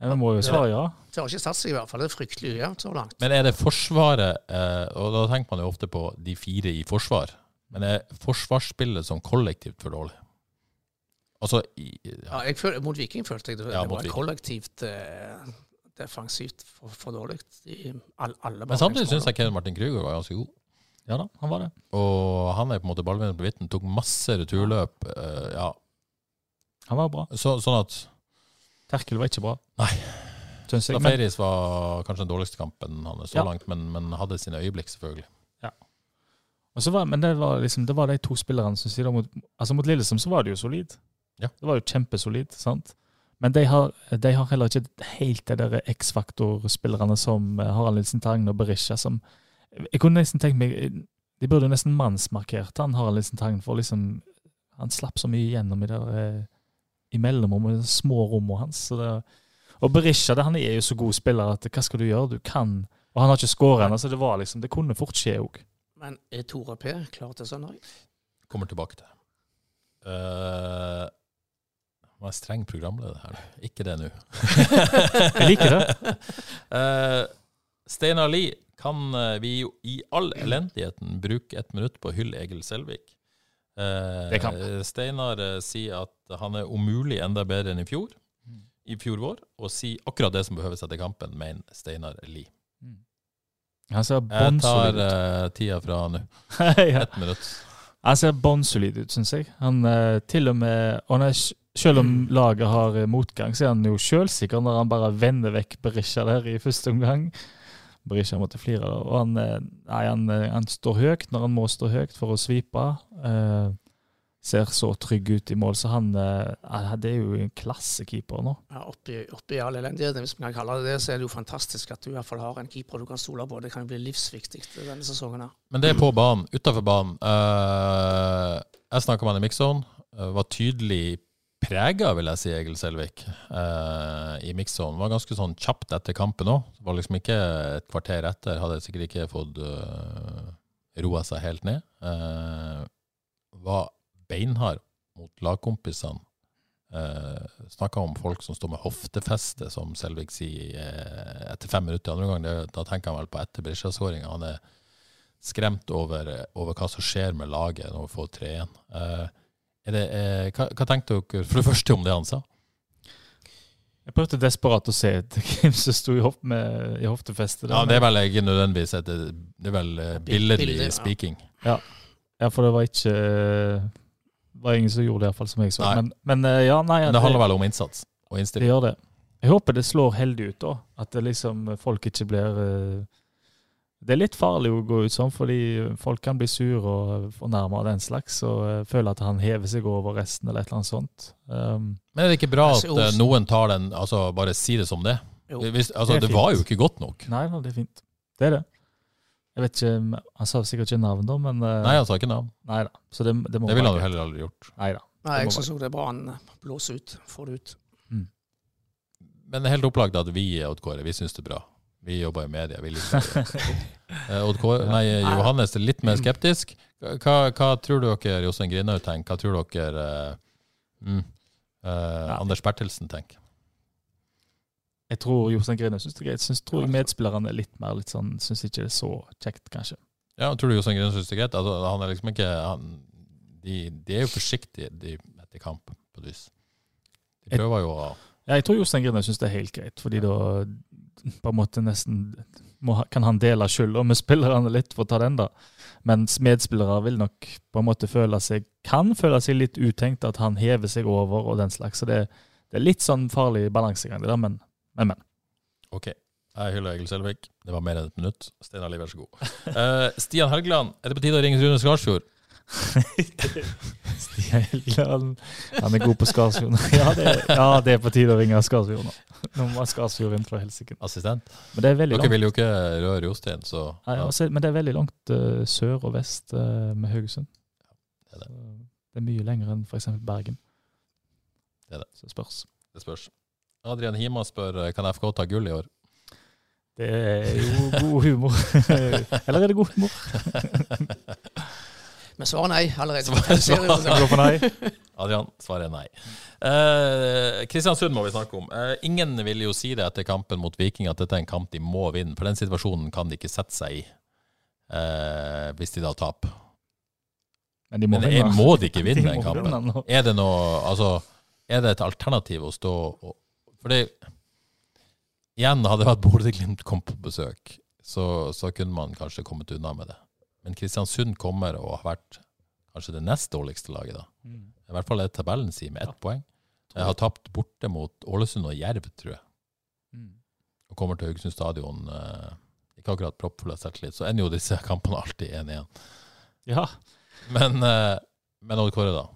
Speaker 3: Jeg må jo svare ja.
Speaker 2: Det har ikke satt seg i hvert fall. Det er fryktelig ujevnt så langt.
Speaker 1: Men er det Forsvaret eh, Og da tenker man jo ofte på de fire i forsvar. Men er forsvarsspillet som kollektivt for dårlig? Altså i,
Speaker 2: Ja,
Speaker 1: ja.
Speaker 2: jeg føl, mot Viking følte jeg det,
Speaker 1: Ja,
Speaker 2: det var kollektivt eh, defensivt for, for dårlig. I all, alle
Speaker 1: Men samtidig syns jeg Kevin Martin Krüger var ganske god.
Speaker 3: Ja da, han var det.
Speaker 1: Og han er på en måte ballvinner på vitten. Tok masse returløp. eh, ja.
Speaker 3: Han var bra.
Speaker 1: Så, sånn at
Speaker 3: Terkel var ikke bra.
Speaker 1: Nei.
Speaker 3: Syns jeg. Da
Speaker 1: Safaris var kanskje den dårligste kampen hans så
Speaker 3: Ja.
Speaker 1: langt, men, men hadde sine øyeblikk, selvfølgelig.
Speaker 3: så var, men det var liksom Det var de to spillerne som sier mot Altså mot Lillesand så var det jo solid.
Speaker 1: Ja.
Speaker 3: Det var jo kjempesolid, sant? Men de har, de har heller ikke helt de der X-faktor-spillerne som eh, Harald Nilsen Tangen og Berisha, som Jeg kunne nesten tenkt meg De burde nesten mannsmarkert han Harald Nilsen Tangen, for liksom Han slapp så mye gjennom i det eh, i mellomrommet, små rommene hans. Så det, og Berisha det, han er jo så god spiller at hva skal du gjøre? Du kan Og han har ikke skåra ennå, så det var liksom Det kunne fort skje òg.
Speaker 2: Men er Tore P klar til søndag?
Speaker 1: Kommer tilbake til. Uh, var streng programleder her? Ikke det nå.
Speaker 3: Jeg liker det.
Speaker 1: Uh, Steinar Lie, kan eh, vi jo i all elendigheten bruke et minutt på å hylle Egil Selvik? Eh. Steinar eh, sier at han er om mulig enda bedre enn i fjor, i fjor vår, og sier akkurat det som behøves etter kampen, mener Steinar Lie.
Speaker 3: Mm.
Speaker 1: Jeg,
Speaker 3: Jeg
Speaker 1: tar eh, tida fra nå.
Speaker 3: Ja.
Speaker 1: Ett minutt.
Speaker 3: Han ser bånnsolid ut, syns jeg. Han eh, til og med og er, Selv om laget har eh, motgang, så er han jo sjølsikker når han bare vender vekk Berisha der i første omgang. Berisha måtte flire. Og han, eh, nei, han, eh, han står høyt når han må stå høyt for å svipe. Eh, ser så trygg ut i mål, så han eh, Det er jo en klassekeeper nå.
Speaker 2: Ja, oppi, oppi all elendigheten, hvis vi kan kalle det det, så er det jo fantastisk at du i hvert fall har en keeper du kan stole på. Det kan jo bli livsviktig denne sesongen. her.
Speaker 1: Men det er på banen, utafor banen. Eh, jeg snakka med han i Mixon, Uh, var tydelig prega, vil jeg si, Egil Selvik, eh, i mixzone. Var ganske sånn kjapt etter kampen òg. Var liksom ikke et kvarter etter. Hadde sikkert ikke fått uh, roa seg helt ned. Uh, var beinhard mot lagkompisene. Uh, Snakka om folk som står med hoftefeste, som Selvik sier eh, etter fem minutter andre. Det- Da tenker han vel på etter Brisja-skåringa. Han er skremt over, over hva som skjer med laget når vi får 3-1. Eh, det, eh, hva, hva tenkte dere for det første om det han sa?
Speaker 3: Jeg prøvde desperat å se etter hvem som sto i, hof i hoftefestet.
Speaker 1: Ja, det er vel ikke nødvendigvis et, det er vel eh, billedlig
Speaker 2: Bilder, ja.
Speaker 1: speaking.
Speaker 3: Ja, for det var ikke Det var ingen som gjorde det, iallfall, som jeg så. Men, men eh, ja, nei
Speaker 1: Men det handler vel om innsats og
Speaker 3: det
Speaker 1: innstilling.
Speaker 3: gjør det. Jeg håper det slår heldig ut, da. At det liksom folk ikke blir eh, Det er litt farlig å gå ut sånn, fordi folk kan bli sure og fornærma av den slags, og eh, føle at han hever seg over resten, eller et eller annet sånt. Um,
Speaker 1: Men er det ikke bra at eh, noen tar den Altså bare si det som det?
Speaker 2: Jo.
Speaker 1: Hvis, altså,
Speaker 3: Det
Speaker 1: det var jo ikke godt nok.
Speaker 3: nei no, det er fint. Det er det. Jeg vet ikke, Han sa sikkert ikke navn, da, men eh,
Speaker 1: Nei, han sa ikke navn.
Speaker 3: nei da. Så det, det må
Speaker 1: Det ville han jo heller aldri gjort.
Speaker 3: Nei da.
Speaker 2: Nei, jeg syns det er bra han blåser ut. Får det ut.
Speaker 1: Men det er helt opplagt at vi i Odd Kåre, vi syns det er bra. Vi jobber i media, vi liker det. Eh, nei, Johannes er litt mer skeptisk. Hva, hva tror dere Jostein Grinaud tenker? Hva tror dere eh, mm, eh, Anders Bertelsen tenker?
Speaker 3: Jeg tror Jostein Grine syns det er greit. Syns, tror jeg medspillerne er litt mer litt sånn Syns ikke det er så kjekt, kanskje.
Speaker 1: Ja, tror du Jostein Grinaud syns det er greit? Altså, han er liksom ikke han, de, de er jo forsiktige de, etter kamp, på et vis. De prøver jo å
Speaker 3: Ja, jeg tror Jostein Grine syns det er helt greit, fordi da på en måte nesten må, kan han dele skylda med spillerne litt for å ta den, da. Mens medspillere vil nok på en måte føle seg Kan føle seg litt utenkt, at han hever seg over og den slags. Så det, det er litt sånn farlig balansegang, det der, men, men. men.
Speaker 1: OK. Jeg hyller Egil Selvik. Det var mer enn et minutt. Steinar Liv, vær så god. Uh, Stian Helgeland, er det på tide å ringe Rune Skarsfjord?
Speaker 3: Stian Helgeland, han er god på Skarsfjord. Ja, det er- ja, det er på tide å ringe Skarsfjord nå. Nå må Skarsfjord inn fra helsike.
Speaker 1: Assistent.
Speaker 3: Men det er veldig
Speaker 1: Dere
Speaker 3: langt,
Speaker 1: vil jo ikke røre Jostein, så
Speaker 3: Nei, altså, men det er veldig langt uh, sør og vest uh, med Haugesund.
Speaker 1: Det er det.
Speaker 3: Det er mye lenger enn f.eks. Bergen.
Speaker 1: Det er det.
Speaker 3: Så spørs.
Speaker 1: det spørs. Adrian Hima spør kan FK ta gull i år.
Speaker 3: Det er jo god humor. Eller er det god humor?
Speaker 2: Men svaret er nei allerede.
Speaker 3: Svar, for nei?
Speaker 1: Adrian, svaret er nei. Eh, Kristiansund må vi snakke om. Uh, ingen vil jo si det etter kampen mot Viking at dette er en kamp de må vinne, for den situasjonen kan de ikke sette seg i uh, hvis de da taper.
Speaker 3: Men de må
Speaker 1: Men er,
Speaker 3: vinne.
Speaker 1: må de ikke vinne
Speaker 3: De
Speaker 1: den kampen?
Speaker 3: vinne.
Speaker 1: Er det noe Altså, er det et alternativ å stå og Fordi Igjen, hadde det vært Bodø-Glimt kom på besøk, så, så kunne man kanskje kommet unna med det. Men Kristiansund kommer og har vært kanskje det nest dårligste laget, da.
Speaker 3: Mm.
Speaker 1: I hvert fall er tabellen sier med ett poeng. Jeg har tapt borte mot Ålesund og Jerv, tror jeg.
Speaker 3: Mm.
Speaker 1: Og kommer til Haugesund stadion eh, ikke akkurat proppfull av selvtillit. Så ender jo disse kampene alltid 1-1.
Speaker 3: Ja.
Speaker 1: Men, eh, men Odd Kåre, da?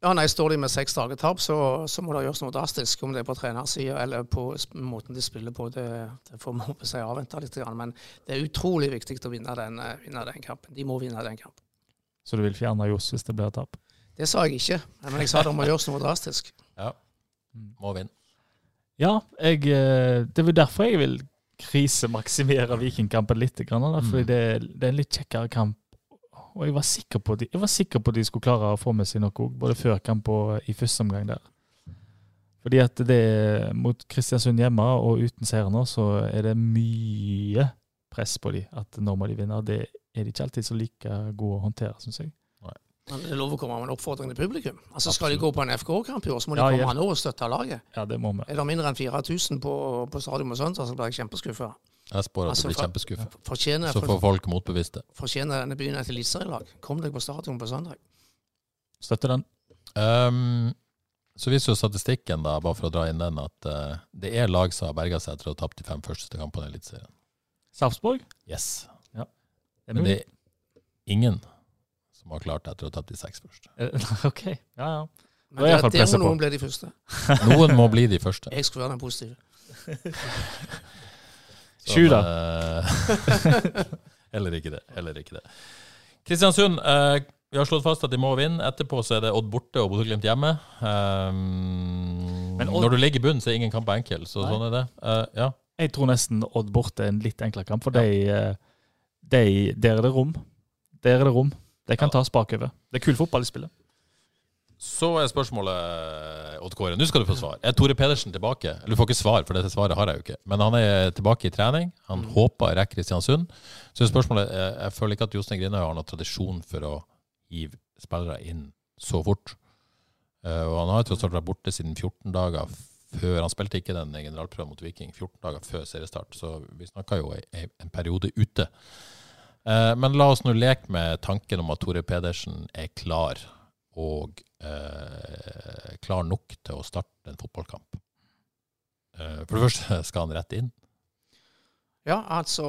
Speaker 2: Ja, nei, Står de med seks dager tap, så, så må det gjøres noe drastisk. Om det er på trenersida eller på måten de spiller på, det, det får vi si avvente litt. Men det er utrolig viktig å vinne den, eh, vinne den kampen. De må vinne den kampen.
Speaker 3: Så du vil fjerne Johs hvis det blir tap?
Speaker 2: Det sa jeg ikke, men jeg sa det må gjøres noe drastisk.
Speaker 1: Ja, må vinne.
Speaker 3: Ja, jeg, eh, det er derfor jeg vil krisemaksimere Vikingkampen litt. Grann, fordi
Speaker 1: Mm.
Speaker 3: det, det er en litt kjekkere kamp. Og jeg var sikker på at de, jeg var sikker på at de skulle klare å få med seg noe òg, både før kamp og i første omgang der. Fordi at det er mot Kristiansund hjemme og uten seier nå, så er det mye press på de at nå må de vinne. Det er de ikke alltid så like gode å håndtere, syns jeg.
Speaker 2: Men det er lov å komme med en oppfordring til publikum. Altså Skal de gå på en FK-kamp i år, så må de
Speaker 3: Ja,
Speaker 2: komme
Speaker 3: ja.
Speaker 2: nå og støtte laget.
Speaker 3: Ja, det må vi.
Speaker 2: Er det mindre enn 4000 på, på stadion på søndag, så blir jeg kjempeskuffa.
Speaker 1: Jeg spår at
Speaker 2: Altså,
Speaker 1: du blir kjempeskuffa.
Speaker 2: Fortjener,
Speaker 1: Så får folk motbevisste.
Speaker 2: fortjener denne byen et eliteserielag? Kom deg på stadion på søndag.
Speaker 3: Støtter den.
Speaker 1: Um, så viser jo statistikken, da, bare for å dra inn den, at uh, det er lag som har berga seg etter å ha tapt de fem første kampene i Eliteserien.
Speaker 3: Sarpsborg?
Speaker 1: Yes.
Speaker 3: Det er
Speaker 1: Men det er ingen som har klart det etter å ha tapt de seks første.
Speaker 3: Eh, OK. Ja, ja.
Speaker 2: Men det,
Speaker 3: det,
Speaker 2: må
Speaker 3: på.
Speaker 2: noen bli de første.
Speaker 1: Noen må bli de første.
Speaker 2: Jeg skulle være den positive.
Speaker 3: Sju, da.
Speaker 1: eh, Heller ikke det. Heller ikke det. Kristiansund, eh, vi har slått fast at de må vinne. Etterpå så er det Odd borte og Bodø-Glimt hjemme. Um,
Speaker 3: Men Odd-
Speaker 1: Når du ligger i bunnen, så er ingen kamp enkel. Så
Speaker 3: Nei.
Speaker 1: sånn er det. Uh, ja.
Speaker 3: Jeg tror nesten Odd borte er en litt enklere kamp, for de, eh, de, der er det rom. Der er det rom. Det kan
Speaker 1: Ja.
Speaker 3: tas bakover. Det er kul fotball de spiller.
Speaker 1: Så er spørsmålet, Odd Kåre, nå skal du få svar. Er Tore Pedersen tilbake? Eller Du får ikke svar, for dette svaret har jeg jo ikke. Men han er tilbake i trening. Han håper å rekke Kristiansund. Så er spørsmålet, eh, jeg føler ikke at Jostein Grinaud har noen tradisjon for å hive spillere inn så fort. Eh, og han har tross alt vært borte siden 14 dager før. Han spilte ikke den generalprøven mot Viking 14 dager før seriestart, så vi snakka jo en periode ute. Eh, men la oss nå leke med tanken om at Tore Pedersen er klar, og eh, klar nok til å starte en fotballkamp. Eh, for det første skal han rett inn.
Speaker 2: Ja, altså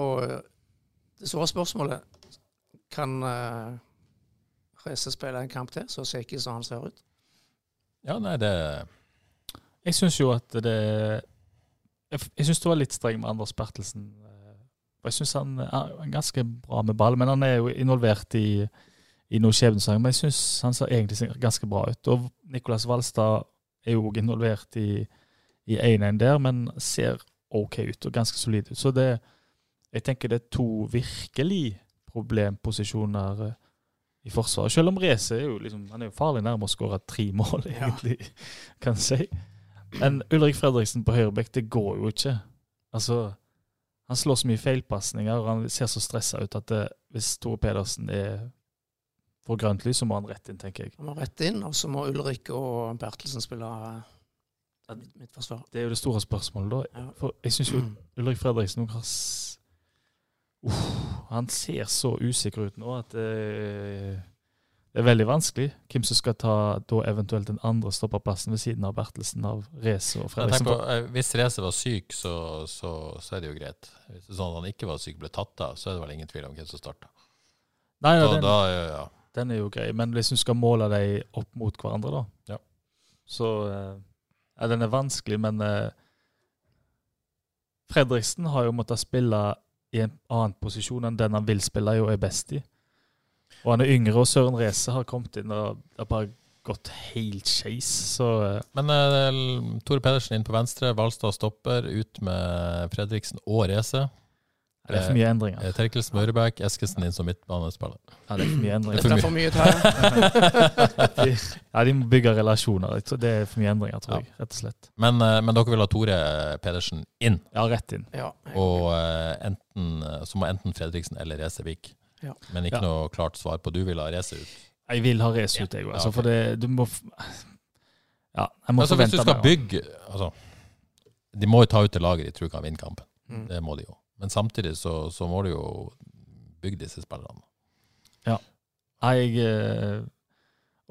Speaker 2: Det store spørsmålet Kan eh, Reze spille en kamp til, så shaky som han ser ut?
Speaker 1: Ja, nei, det
Speaker 3: Jeg syns jo at det Jeg, jeg syns du var litt streng med Anders Bertelsen. eh, Jeg syns han er ganske bra med ball, men han er jo involvert i, i noe skjebnesang. Men jeg syns han ser egentlig ganske bra ut. Og Nicolas Valstad er jo også involvert i i 1-1 der, men ser OK ut og ganske solid ut. Så det Jeg tenker det er to virkelig problemposisjoner eh, i forsvaret. Selv om Reze er jo liksom Han er jo farlig nærme å skåre tre mål, egentlig, kan jeg si. Men Ulrik Fredriksen på høyrebekk, det går jo ikke. Altså Han slår så mye feilpasninger, og han ser så stressa ut at det, hvis Tore Pedersen er får grønt lys, så må han rett inn, tenker jeg.
Speaker 2: Han må rett inn, og så må Ulrik og Bertelsen spille mitt midtforsvar.
Speaker 3: Det er jo det store spørsmålet, da.
Speaker 2: Ja.
Speaker 3: For jeg syns jo Ulrik Fredriksen har s- Uff, Han ser så usikker ut nå at det, det er veldig vanskelig. Hvem som skal ta da eventuelt den andre stopperplassen ved siden av Bertelsen, av Reze og Fredriksen.
Speaker 1: på, eh, Hvis Reze var syk, så, så, så er det jo greit. Hvis det er sånn at han ikke var syk, ble tatt av, så er det vel ingen tvil om hvem som starta.
Speaker 3: Nei, ja,
Speaker 1: Da,
Speaker 3: den,
Speaker 1: da, ja, ja.
Speaker 3: Den er jo grei. Men hvis du skal måle dem opp mot hverandre, da,
Speaker 1: Ja.
Speaker 3: så eh, ja, Den er vanskelig, men eh, Fredriksen har jo måttet spille i en annen posisjon enn den han vil spille i og er best i. Og han er yngre, og Søren Reise har kommet inn og det har bare gått helt skeis. Så eh,
Speaker 1: Men eh, Tore Pedersen inn på venstre, Valstad stopper, ut med Fredriksen og Race.
Speaker 3: Det er for mye endringer.
Speaker 1: Eh, Terkel Mørebæk, Eskesen inn som midtbanespiller.
Speaker 3: Ja, det er for mye endringer.
Speaker 2: Det er for mye til.
Speaker 3: Ja, de må bygge relasjoner. Det er for mye endringer, tror jeg. Rett og slett.
Speaker 1: Men, eh, men dere vil ha Tore Pedersen inn,
Speaker 3: Ja, rett inn.
Speaker 2: Ja.
Speaker 1: og eh, enten, eh, så må enten Fredriksen eller Race Vik.
Speaker 2: Ja.
Speaker 1: Men ikke
Speaker 3: Ja.
Speaker 1: noe klart svar på du vil ha Reze ut.
Speaker 3: Jeg vil ha Reze ut, jeg òg. Altså, for det, du må Ja, jeg må
Speaker 1: Altså, hvis
Speaker 3: forvente
Speaker 1: du skal bygge altså, De må jo ta ut det laget de tror kan vinne kampen.
Speaker 2: Mm.
Speaker 1: Det må de jo. Men samtidig så, så må du jo bygge disse spillerne.
Speaker 3: Jeg, eh,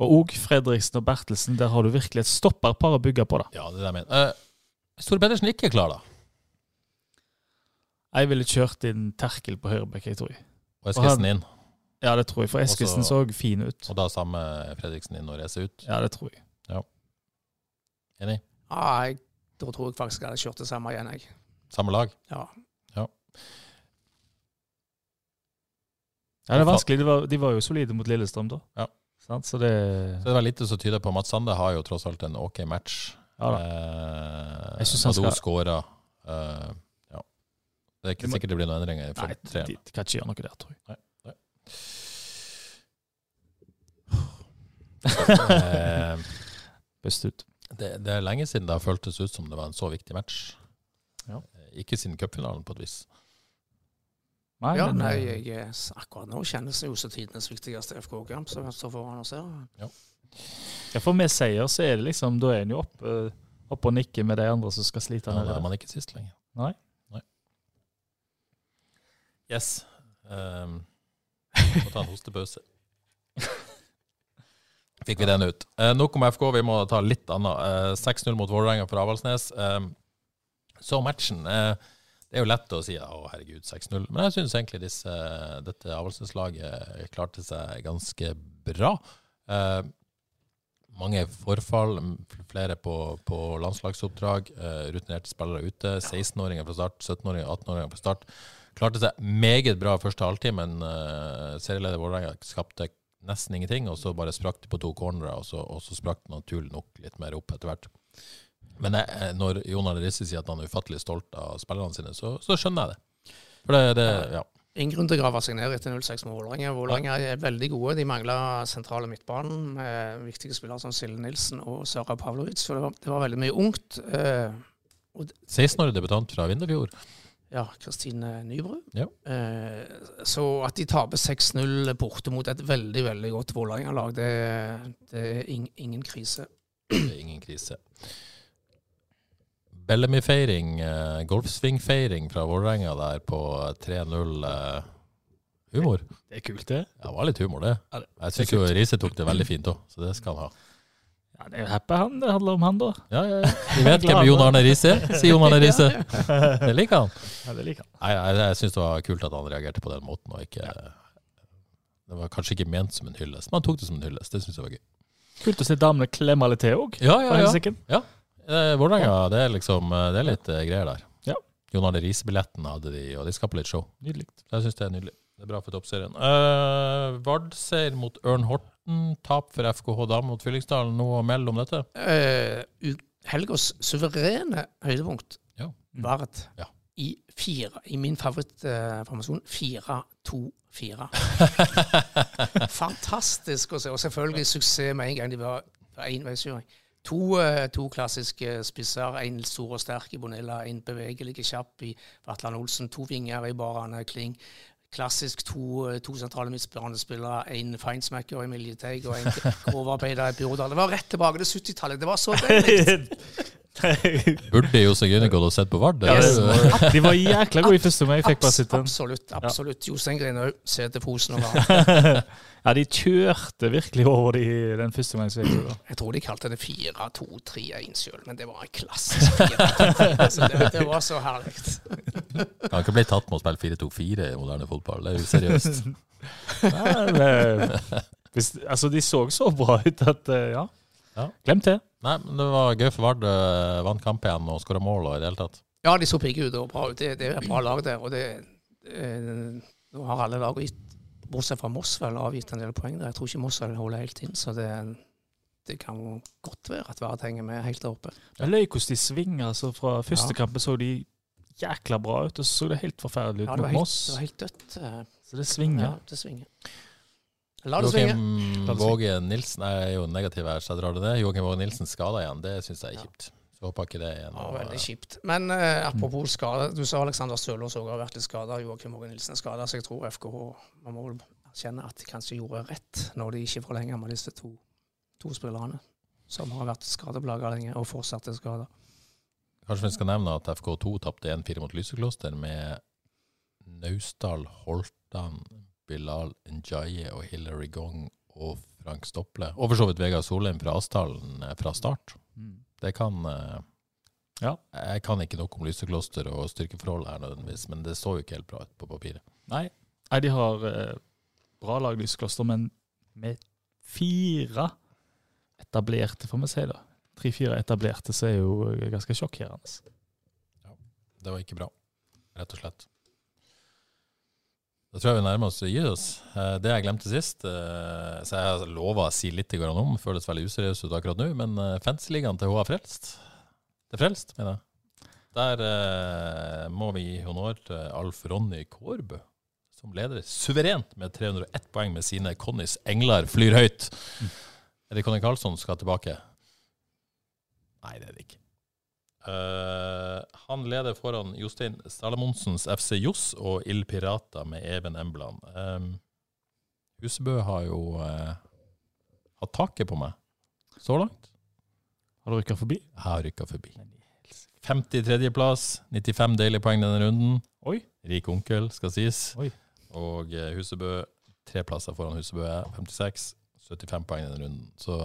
Speaker 3: og òg Fredriksen og Bertelsen, der har du virkelig et stopperpar å bygge på. da.
Speaker 1: Ja, det er det jeg mener. Uh, Store Pedersen ikke er klar, da?
Speaker 3: Jeg ville kjørt inn Terkel på høyrebekk, jeg tror jeg.
Speaker 1: Og Eskesen inn?
Speaker 3: Ja, det tror jeg, for Eskesen
Speaker 1: Også-
Speaker 3: så fin ut.
Speaker 1: Og da samme Fredriksen inn og reise ut?
Speaker 3: Ja, det tror jeg. Ja.
Speaker 1: Enig?
Speaker 2: Ja, jeg, da tror jeg faktisk jeg hadde kjørt det samme igjen, jeg.
Speaker 1: Samme lag?
Speaker 2: Ja.
Speaker 3: Ja, det er vanskelig. De var, de var jo solide mot Lillestrøm, da.
Speaker 1: Ja.
Speaker 3: Så det
Speaker 1: Så det var lite som tyder på Mats Sande har jo tross alt en ok match.
Speaker 3: Ja da.
Speaker 1: Eh,
Speaker 3: Jeg synes han skal-
Speaker 1: skåra. Eh, ja. Det er ikke
Speaker 3: må-
Speaker 1: sikkert det blir noen endringer
Speaker 3: Nei, de, de kan ikke gjøre noe der, tror jeg.
Speaker 1: Eh,
Speaker 3: Best ut.
Speaker 1: det, det er lenge siden det har føltes ut som det var en så viktig match.
Speaker 3: Ja.
Speaker 1: Eh, Ikke siden cupfinalen, på et vis.
Speaker 3: Nei,
Speaker 2: Ja,
Speaker 3: men,
Speaker 2: nei,
Speaker 3: eh,
Speaker 2: jeg, eh, akkurat nå kjennes det jo som tidenes viktigste FK-kamp som står foran oss her.
Speaker 3: ja, for med seier så er det liksom Da er en jo oppe opp og nikker med de andre som skal slite
Speaker 1: Ja, da er man ikke sist lenger.
Speaker 3: Nei.
Speaker 1: Nei. Yes. Um, må ta en hostepause. Fikk vi den ut. Eh, nok om FK, vi må ta litt annet. Eh, 6-0 mot Vålerenga for Avaldsnes. Eh, så matchen. Eh, det er jo lett å si å herregud, 6-0. Men jeg syns egentlig disse, dette Avaldsnes-laget klarte seg ganske bra. Eh, mange forfall, flere på, på landslagsoppdrag, eh, rutinerte spillere ute. 16-åringer fra start, 17-åringer, 18-åringer fra start. Klarte seg meget bra første halvtimen. Eh, serieleder Vålerenga skapte nesten ingenting, og så bare sprakk de på to cornerer, og og så sprakk det naturlig nok litt mer opp etter hvert. Men jeg, eh, når Jon Arne Risse sier at han er ufattelig stolt av spillerne sine, så, så skjønner jeg det. For det, det ja.
Speaker 2: Ingen grunn til å grave seg ned etter 0-6 med Vålerenga. Vålerenga er veldig gode. De mangler sentrale midtbanen med viktige spillere som Sille Nilsen og Sara Pavlovic. Så det var, det var veldig mye ungt. Eh,
Speaker 1: 16-årig debutant fra Vinderfjord.
Speaker 2: ja, Kristine Nybru.
Speaker 1: Ja.
Speaker 2: Eh, så at de taper 6-0 borte mot et veldig veldig godt Vålerenga-lag, det, det er ing, ingen krise.
Speaker 1: Det er ingen krise. Bellamy-feiring, uh, golfsving-feiring fra Vålerenga der på 3-0. Eh, humor.
Speaker 3: Det er kult, det.
Speaker 1: Ja, det var litt humor, det.
Speaker 3: Ja, det-
Speaker 1: Jeg syns jo Riise tok det veldig fint òg, så det skal han ha.
Speaker 3: Ja, det er jo happy han. Det handler om han, da.
Speaker 1: Ja, ja, ja. Vi vet hvem Jon Arne Riise er, sier Jon Arne Riise. Det liker han.
Speaker 3: Ja, det liker han.
Speaker 1: Nei, jeg, jeg syns det var kult at han reagerte på den måten, og ikke Det var kanskje ikke ment som en hyllest, men han tok det som en hyllest. Det syns jeg var gøy.
Speaker 3: Kult å se damene klemme litt til òg.
Speaker 1: Ja, ja, ja.
Speaker 3: Ja.
Speaker 1: Eh, Vålerenga, det er liksom eh, Det er litt eh, greier der.
Speaker 3: Ja.
Speaker 1: Jon Arne Riise-billetten hadde de, og de skaper litt show.
Speaker 3: Nydelig.
Speaker 1: Jeg syns det er nydelig. Det er bra for toppserien. Uh, Vard-seier mot Ørn Horten. Tap for FKH Dam mot Fyllingsdalen. Noe å melde om dette?
Speaker 2: Eh, helgas suverene høydepunkt
Speaker 1: Ja.
Speaker 2: var et
Speaker 1: Ja.
Speaker 2: i fire, i min favorittformasjon, 4-2-4. Fantastisk å se. Og selvfølgelig suksess med en gang de var på enveiskjøring. To, eh, to klassiske spisser, en stor og sterk i Bonilla, en bevegelig kjapp i Vatland Olsen, to vinger i Barane Kling. Klassisk to, eh, to sentrale midtbanespillere, en feinsmacker i Miljeteig og en grovarbeider i Bjordal. Det var rett tilbake til 70-tallet. Det var så deilig.
Speaker 1: Burde Jose Gyne gått og sett på Vard?
Speaker 3: Ja,
Speaker 1: jo-
Speaker 3: De var jækla gode i første omgang.
Speaker 2: Abs
Speaker 3: absolutt.
Speaker 2: absolutt. absolutt. Jostein Grinhaug, se til posen og vann.
Speaker 3: Ja, de kjørte virkelig over de i den første omgangen.
Speaker 2: Jeg tror de kalte det 4-2-3-1 sjøl, men det var en klassisk 4-2-3. Altså, det, det var så herlig.
Speaker 1: Kan ikke bli tatt med å spille 4-2-4 i moderne fotball. Det er jo seriøst.
Speaker 3: Nei, men, Hvis, altså, de så så bra ut at eh, ja.
Speaker 1: Ja.
Speaker 3: Glemt det.
Speaker 1: Nei, men det var gøy for Vard. eh, Vant kamp igjen og skåra mål og i det hele tatt.
Speaker 2: Ja, de så pigge ut og bra ut. Det, det er et bra lag der. Og det, eh, nå har alle lag gitt, bortsett fra Moss, vel avgitt en del poeng der. Jeg tror ikke Moss holder helt inn, så det, det kan godt være at Vard henger med helt der oppe.
Speaker 3: Jeg løy hvordan de svinger. Altså, fra første
Speaker 2: Ja.
Speaker 3: kampen så de jækla bra ut, og så så det helt forferdelig ut
Speaker 2: Ja, det
Speaker 3: mot Moss.
Speaker 2: det var helt dødt. eh,
Speaker 3: Så det svinger.
Speaker 2: Ja, det svinger. La det svinge.
Speaker 3: La det
Speaker 1: Våge Nilsen er jo negativ her, så jeg drar det ned. Joakim Våge Nilsen skada igjen. Det syns jeg er kjipt. Så håper ikke det igjen.
Speaker 2: Ja, veldig kjipt. Men eh, apropos skade. Du sa Alexander Sølås òg har vært litt skada. Joakim Våge Nilsen er skada, så jeg tror FKH Man må erkjenne at de kanskje gjorde rett når de ikke forlenga med disse to, to spillerne som har vært skadeplaga lenge og fortsatt er skada.
Speaker 1: Kanskje vi skal nevne at FK2 tapte 1-4 mot Lysekloster med Naustdal, Holtan, Bilal Njaye og Hilary Gong og Frank Stopple. Og for så vidt Vegard Solheim fra Asdalen eh, fra start.
Speaker 3: Mm.
Speaker 1: Det kan eh,
Speaker 3: Ja.
Speaker 1: Jeg kan ikke noe om Lysekloster og styrkeforhold her nødvendigvis, men det så jo ikke helt bra ut på papiret.
Speaker 3: Nei. Nei, de har eh, bra lag, Lysekloster, men med fire etablerte, får vi si da. Tre-fire etablerte, så er jo eh, ganske sjokkerende.
Speaker 1: Det var ikke bra, rett og slett. Da tror jeg vi nærmer oss oss. Eh, Det jeg glemte sist, eh, så jeg lova å si litt om, føles veldig useriøst ut akkurat nå, men fansligaen til HA Frelst, det er Frelst, mener jeg. Der eh, må vi gi honnør til Alf Ronny Kårbø, som leder suverent med 301 poeng med sine Connys engler flyr høyt. Er det Conny Karlsson skal tilbake? Nei, det er det ikke. Eh, han leder foran Jostein Salamonsens FC Johs og Ild Pirata med Even Embland. Um, Husebø har jo uh, hatt taket på meg så langt.
Speaker 3: Har du rykka forbi?
Speaker 1: Jeg har rykka forbi. 53.-plass, 95 deilige poeng denne runden.
Speaker 3: Oi.
Speaker 1: Rik onkel, skal sies.
Speaker 3: Oi.
Speaker 1: Og eh, Husebø tre plasser foran Husebø er 56. 75 poeng denne runden. Så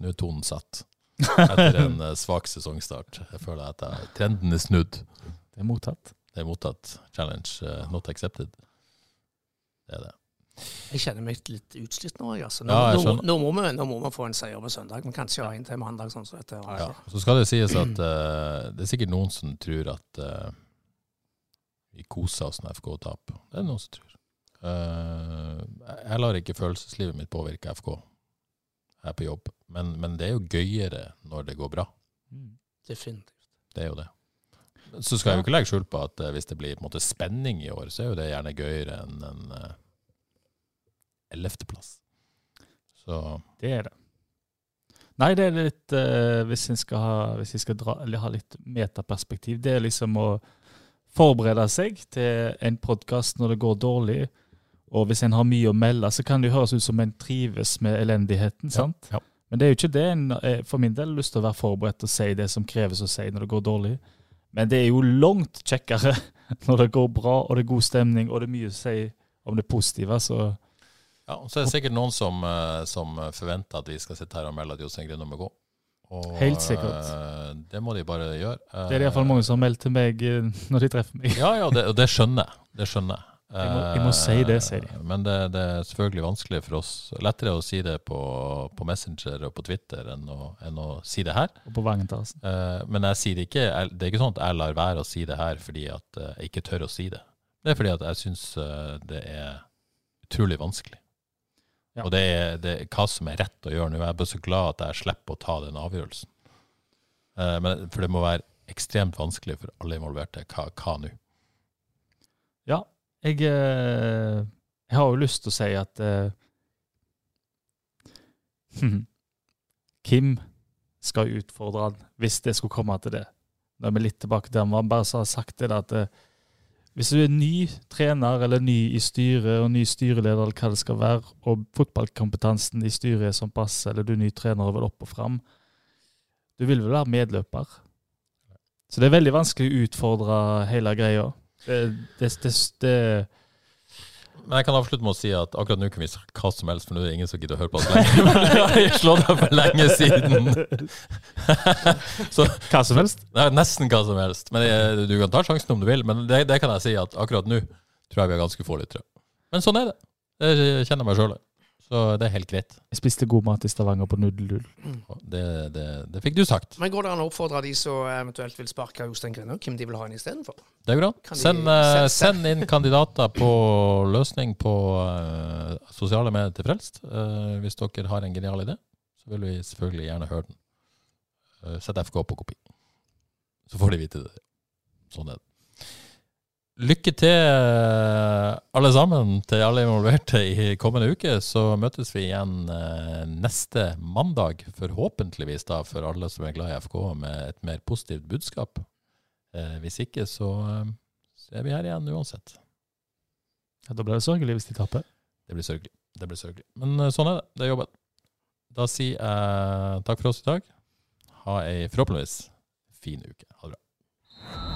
Speaker 1: nå er tonen satt. Etter en eh, svak sesongstart. Jeg føler at jeg, trenden er snudd.
Speaker 3: Det er mottatt.
Speaker 1: Det er mottatt. Challenge eh, not accepted. Det er det.
Speaker 2: Jeg kjenner meg litt utslitt nå. Altså. Nå,
Speaker 1: Ja, jeg
Speaker 2: nå, nå, må vi, nå må vi få en seier på søndag, men kanskje ha en til mandag. sånn så, dette.
Speaker 1: Ja. Så skal det sies at uh, det er sikkert noen som tror at uh, vi koser oss når FK taper. Det er det noen som tror. Uh, jeg lar ikke følelseslivet mitt påvirke FK Jeg er på jobb, men, men det er jo gøyere når det går bra.
Speaker 2: Definitivt.
Speaker 1: Det er jo det. Så skal jeg jo ikke legge skjul på at eh, hvis det blir måte spenning i år, så er jo det gjerne gøyere enn en eh, ellevteplass. Så
Speaker 3: Det er det. Nei, det er litt uh, Hvis en skal, ha, hvis jeg skal dra, ha litt metaperspektiv, det er liksom å forberede seg til en podkast når det går dårlig. Og hvis en har mye å melde, så kan det høres ut som en trives med elendigheten. sant?
Speaker 1: Ja.
Speaker 3: Men det er jo ikke det. En, eh, for min del lyst til å være forberedt og si det som kreves å si når det går dårlig. Men det er jo langt kjekkere når det går bra, og det er god stemning, og det er mye å si om det positive. så...
Speaker 1: Ja, og så er det sikkert noen som, eh, som forventer at vi skal sitte her og melde at Jostein Grindom må gå. Og,
Speaker 3: Helt sikkert.
Speaker 1: eh, Det må de bare gjøre.
Speaker 3: Det er det iallfall mange som har meldt til meg når de treffer meg.
Speaker 1: Ja, ja, det, og det skjønner jeg. Det skjønner jeg.
Speaker 3: Jeg må- jeg må si det, sier de.
Speaker 1: Eh, Men det, det er selvfølgelig vanskelig for oss. Lettere å si det på, på Messenger og på Twitter enn å, enn å si det her.
Speaker 3: Og på Vangentarsen.
Speaker 1: Eh, Men jeg sier det ikke, det er ikke sånn at jeg lar være å si det her fordi at eh, jeg ikke tør å si det. Det er fordi at jeg syns det er utrolig vanskelig.
Speaker 3: Ja.
Speaker 1: Og det er, det er hva som er rett å gjøre nå. Jeg er bare så glad at jeg slipper å ta den avgjørelsen. Eh, Men, for det må være ekstremt vanskelig for alle involverte. Hva, hva nå?
Speaker 3: Ja, jeg, eh, jeg har jo lyst til å si at uh, Kim skal utfordre han, hvis det skulle komme til det. Da er vi litt tilbake til han. Bare har sagt det at uh, hvis du er ny trener eller ny i styret og ny styreleder, eller hva det skal være, og fotballkompetansen i styret er sånn pass, eller du er ny trener og vil opp og fram, du vil vel være medløper. Så det er veldig vanskelig å utfordre hele greia. Det, det, det, det,
Speaker 1: Men jeg kan avslutte med å si at akkurat nå kan vi si hva som helst, for nå er det ingen som gidder å høre på oss lenger. Det har slått av for lenge siden. Så
Speaker 3: hva som helst.
Speaker 1: Nei, nesten hva som helst. Men jeg, du kan ta sjansen om du vil. Men det, det kan jeg si at akkurat nå tror jeg vi har ganske få lyttere. Men sånn er det. Det kjenner jeg meg sjøl. Så det er helt greit.
Speaker 3: Jeg spiste god mat i Stavanger på Nudelull.
Speaker 1: Og Det, det, det fikk du sagt.
Speaker 2: Men går det an å oppfordre de som eventuelt vil sparke Jostein Grønner, hvem de vil ha inn istedenfor?
Speaker 1: Det går an. Send,
Speaker 2: uh,
Speaker 1: send inn kandidater på løsning på uh, sosiale medier til Frelst. Uh, hvis dere har en genial idé, så vil vi selvfølgelig gjerne høre den. Sett FK på kopi. Så får de vite det. Sånn er det. Lykke til, eh, alle sammen, til alle involverte i kommende uke. Så møtes vi igjen eh, neste mandag, forhåpentligvis da, for alle som er glad i FK, med et mer positivt budskap. Eh, hvis ikke, så, så er vi her igjen uansett.
Speaker 3: Ja, da blir det sørgelig hvis de taper.
Speaker 1: Det blir sørgelig. Det blir sørgelig. Men sånn er det. Det er jobben. Da sier jeg takk for oss i dag. Ha ei forhåpentligvis fin uke. Ha det bra.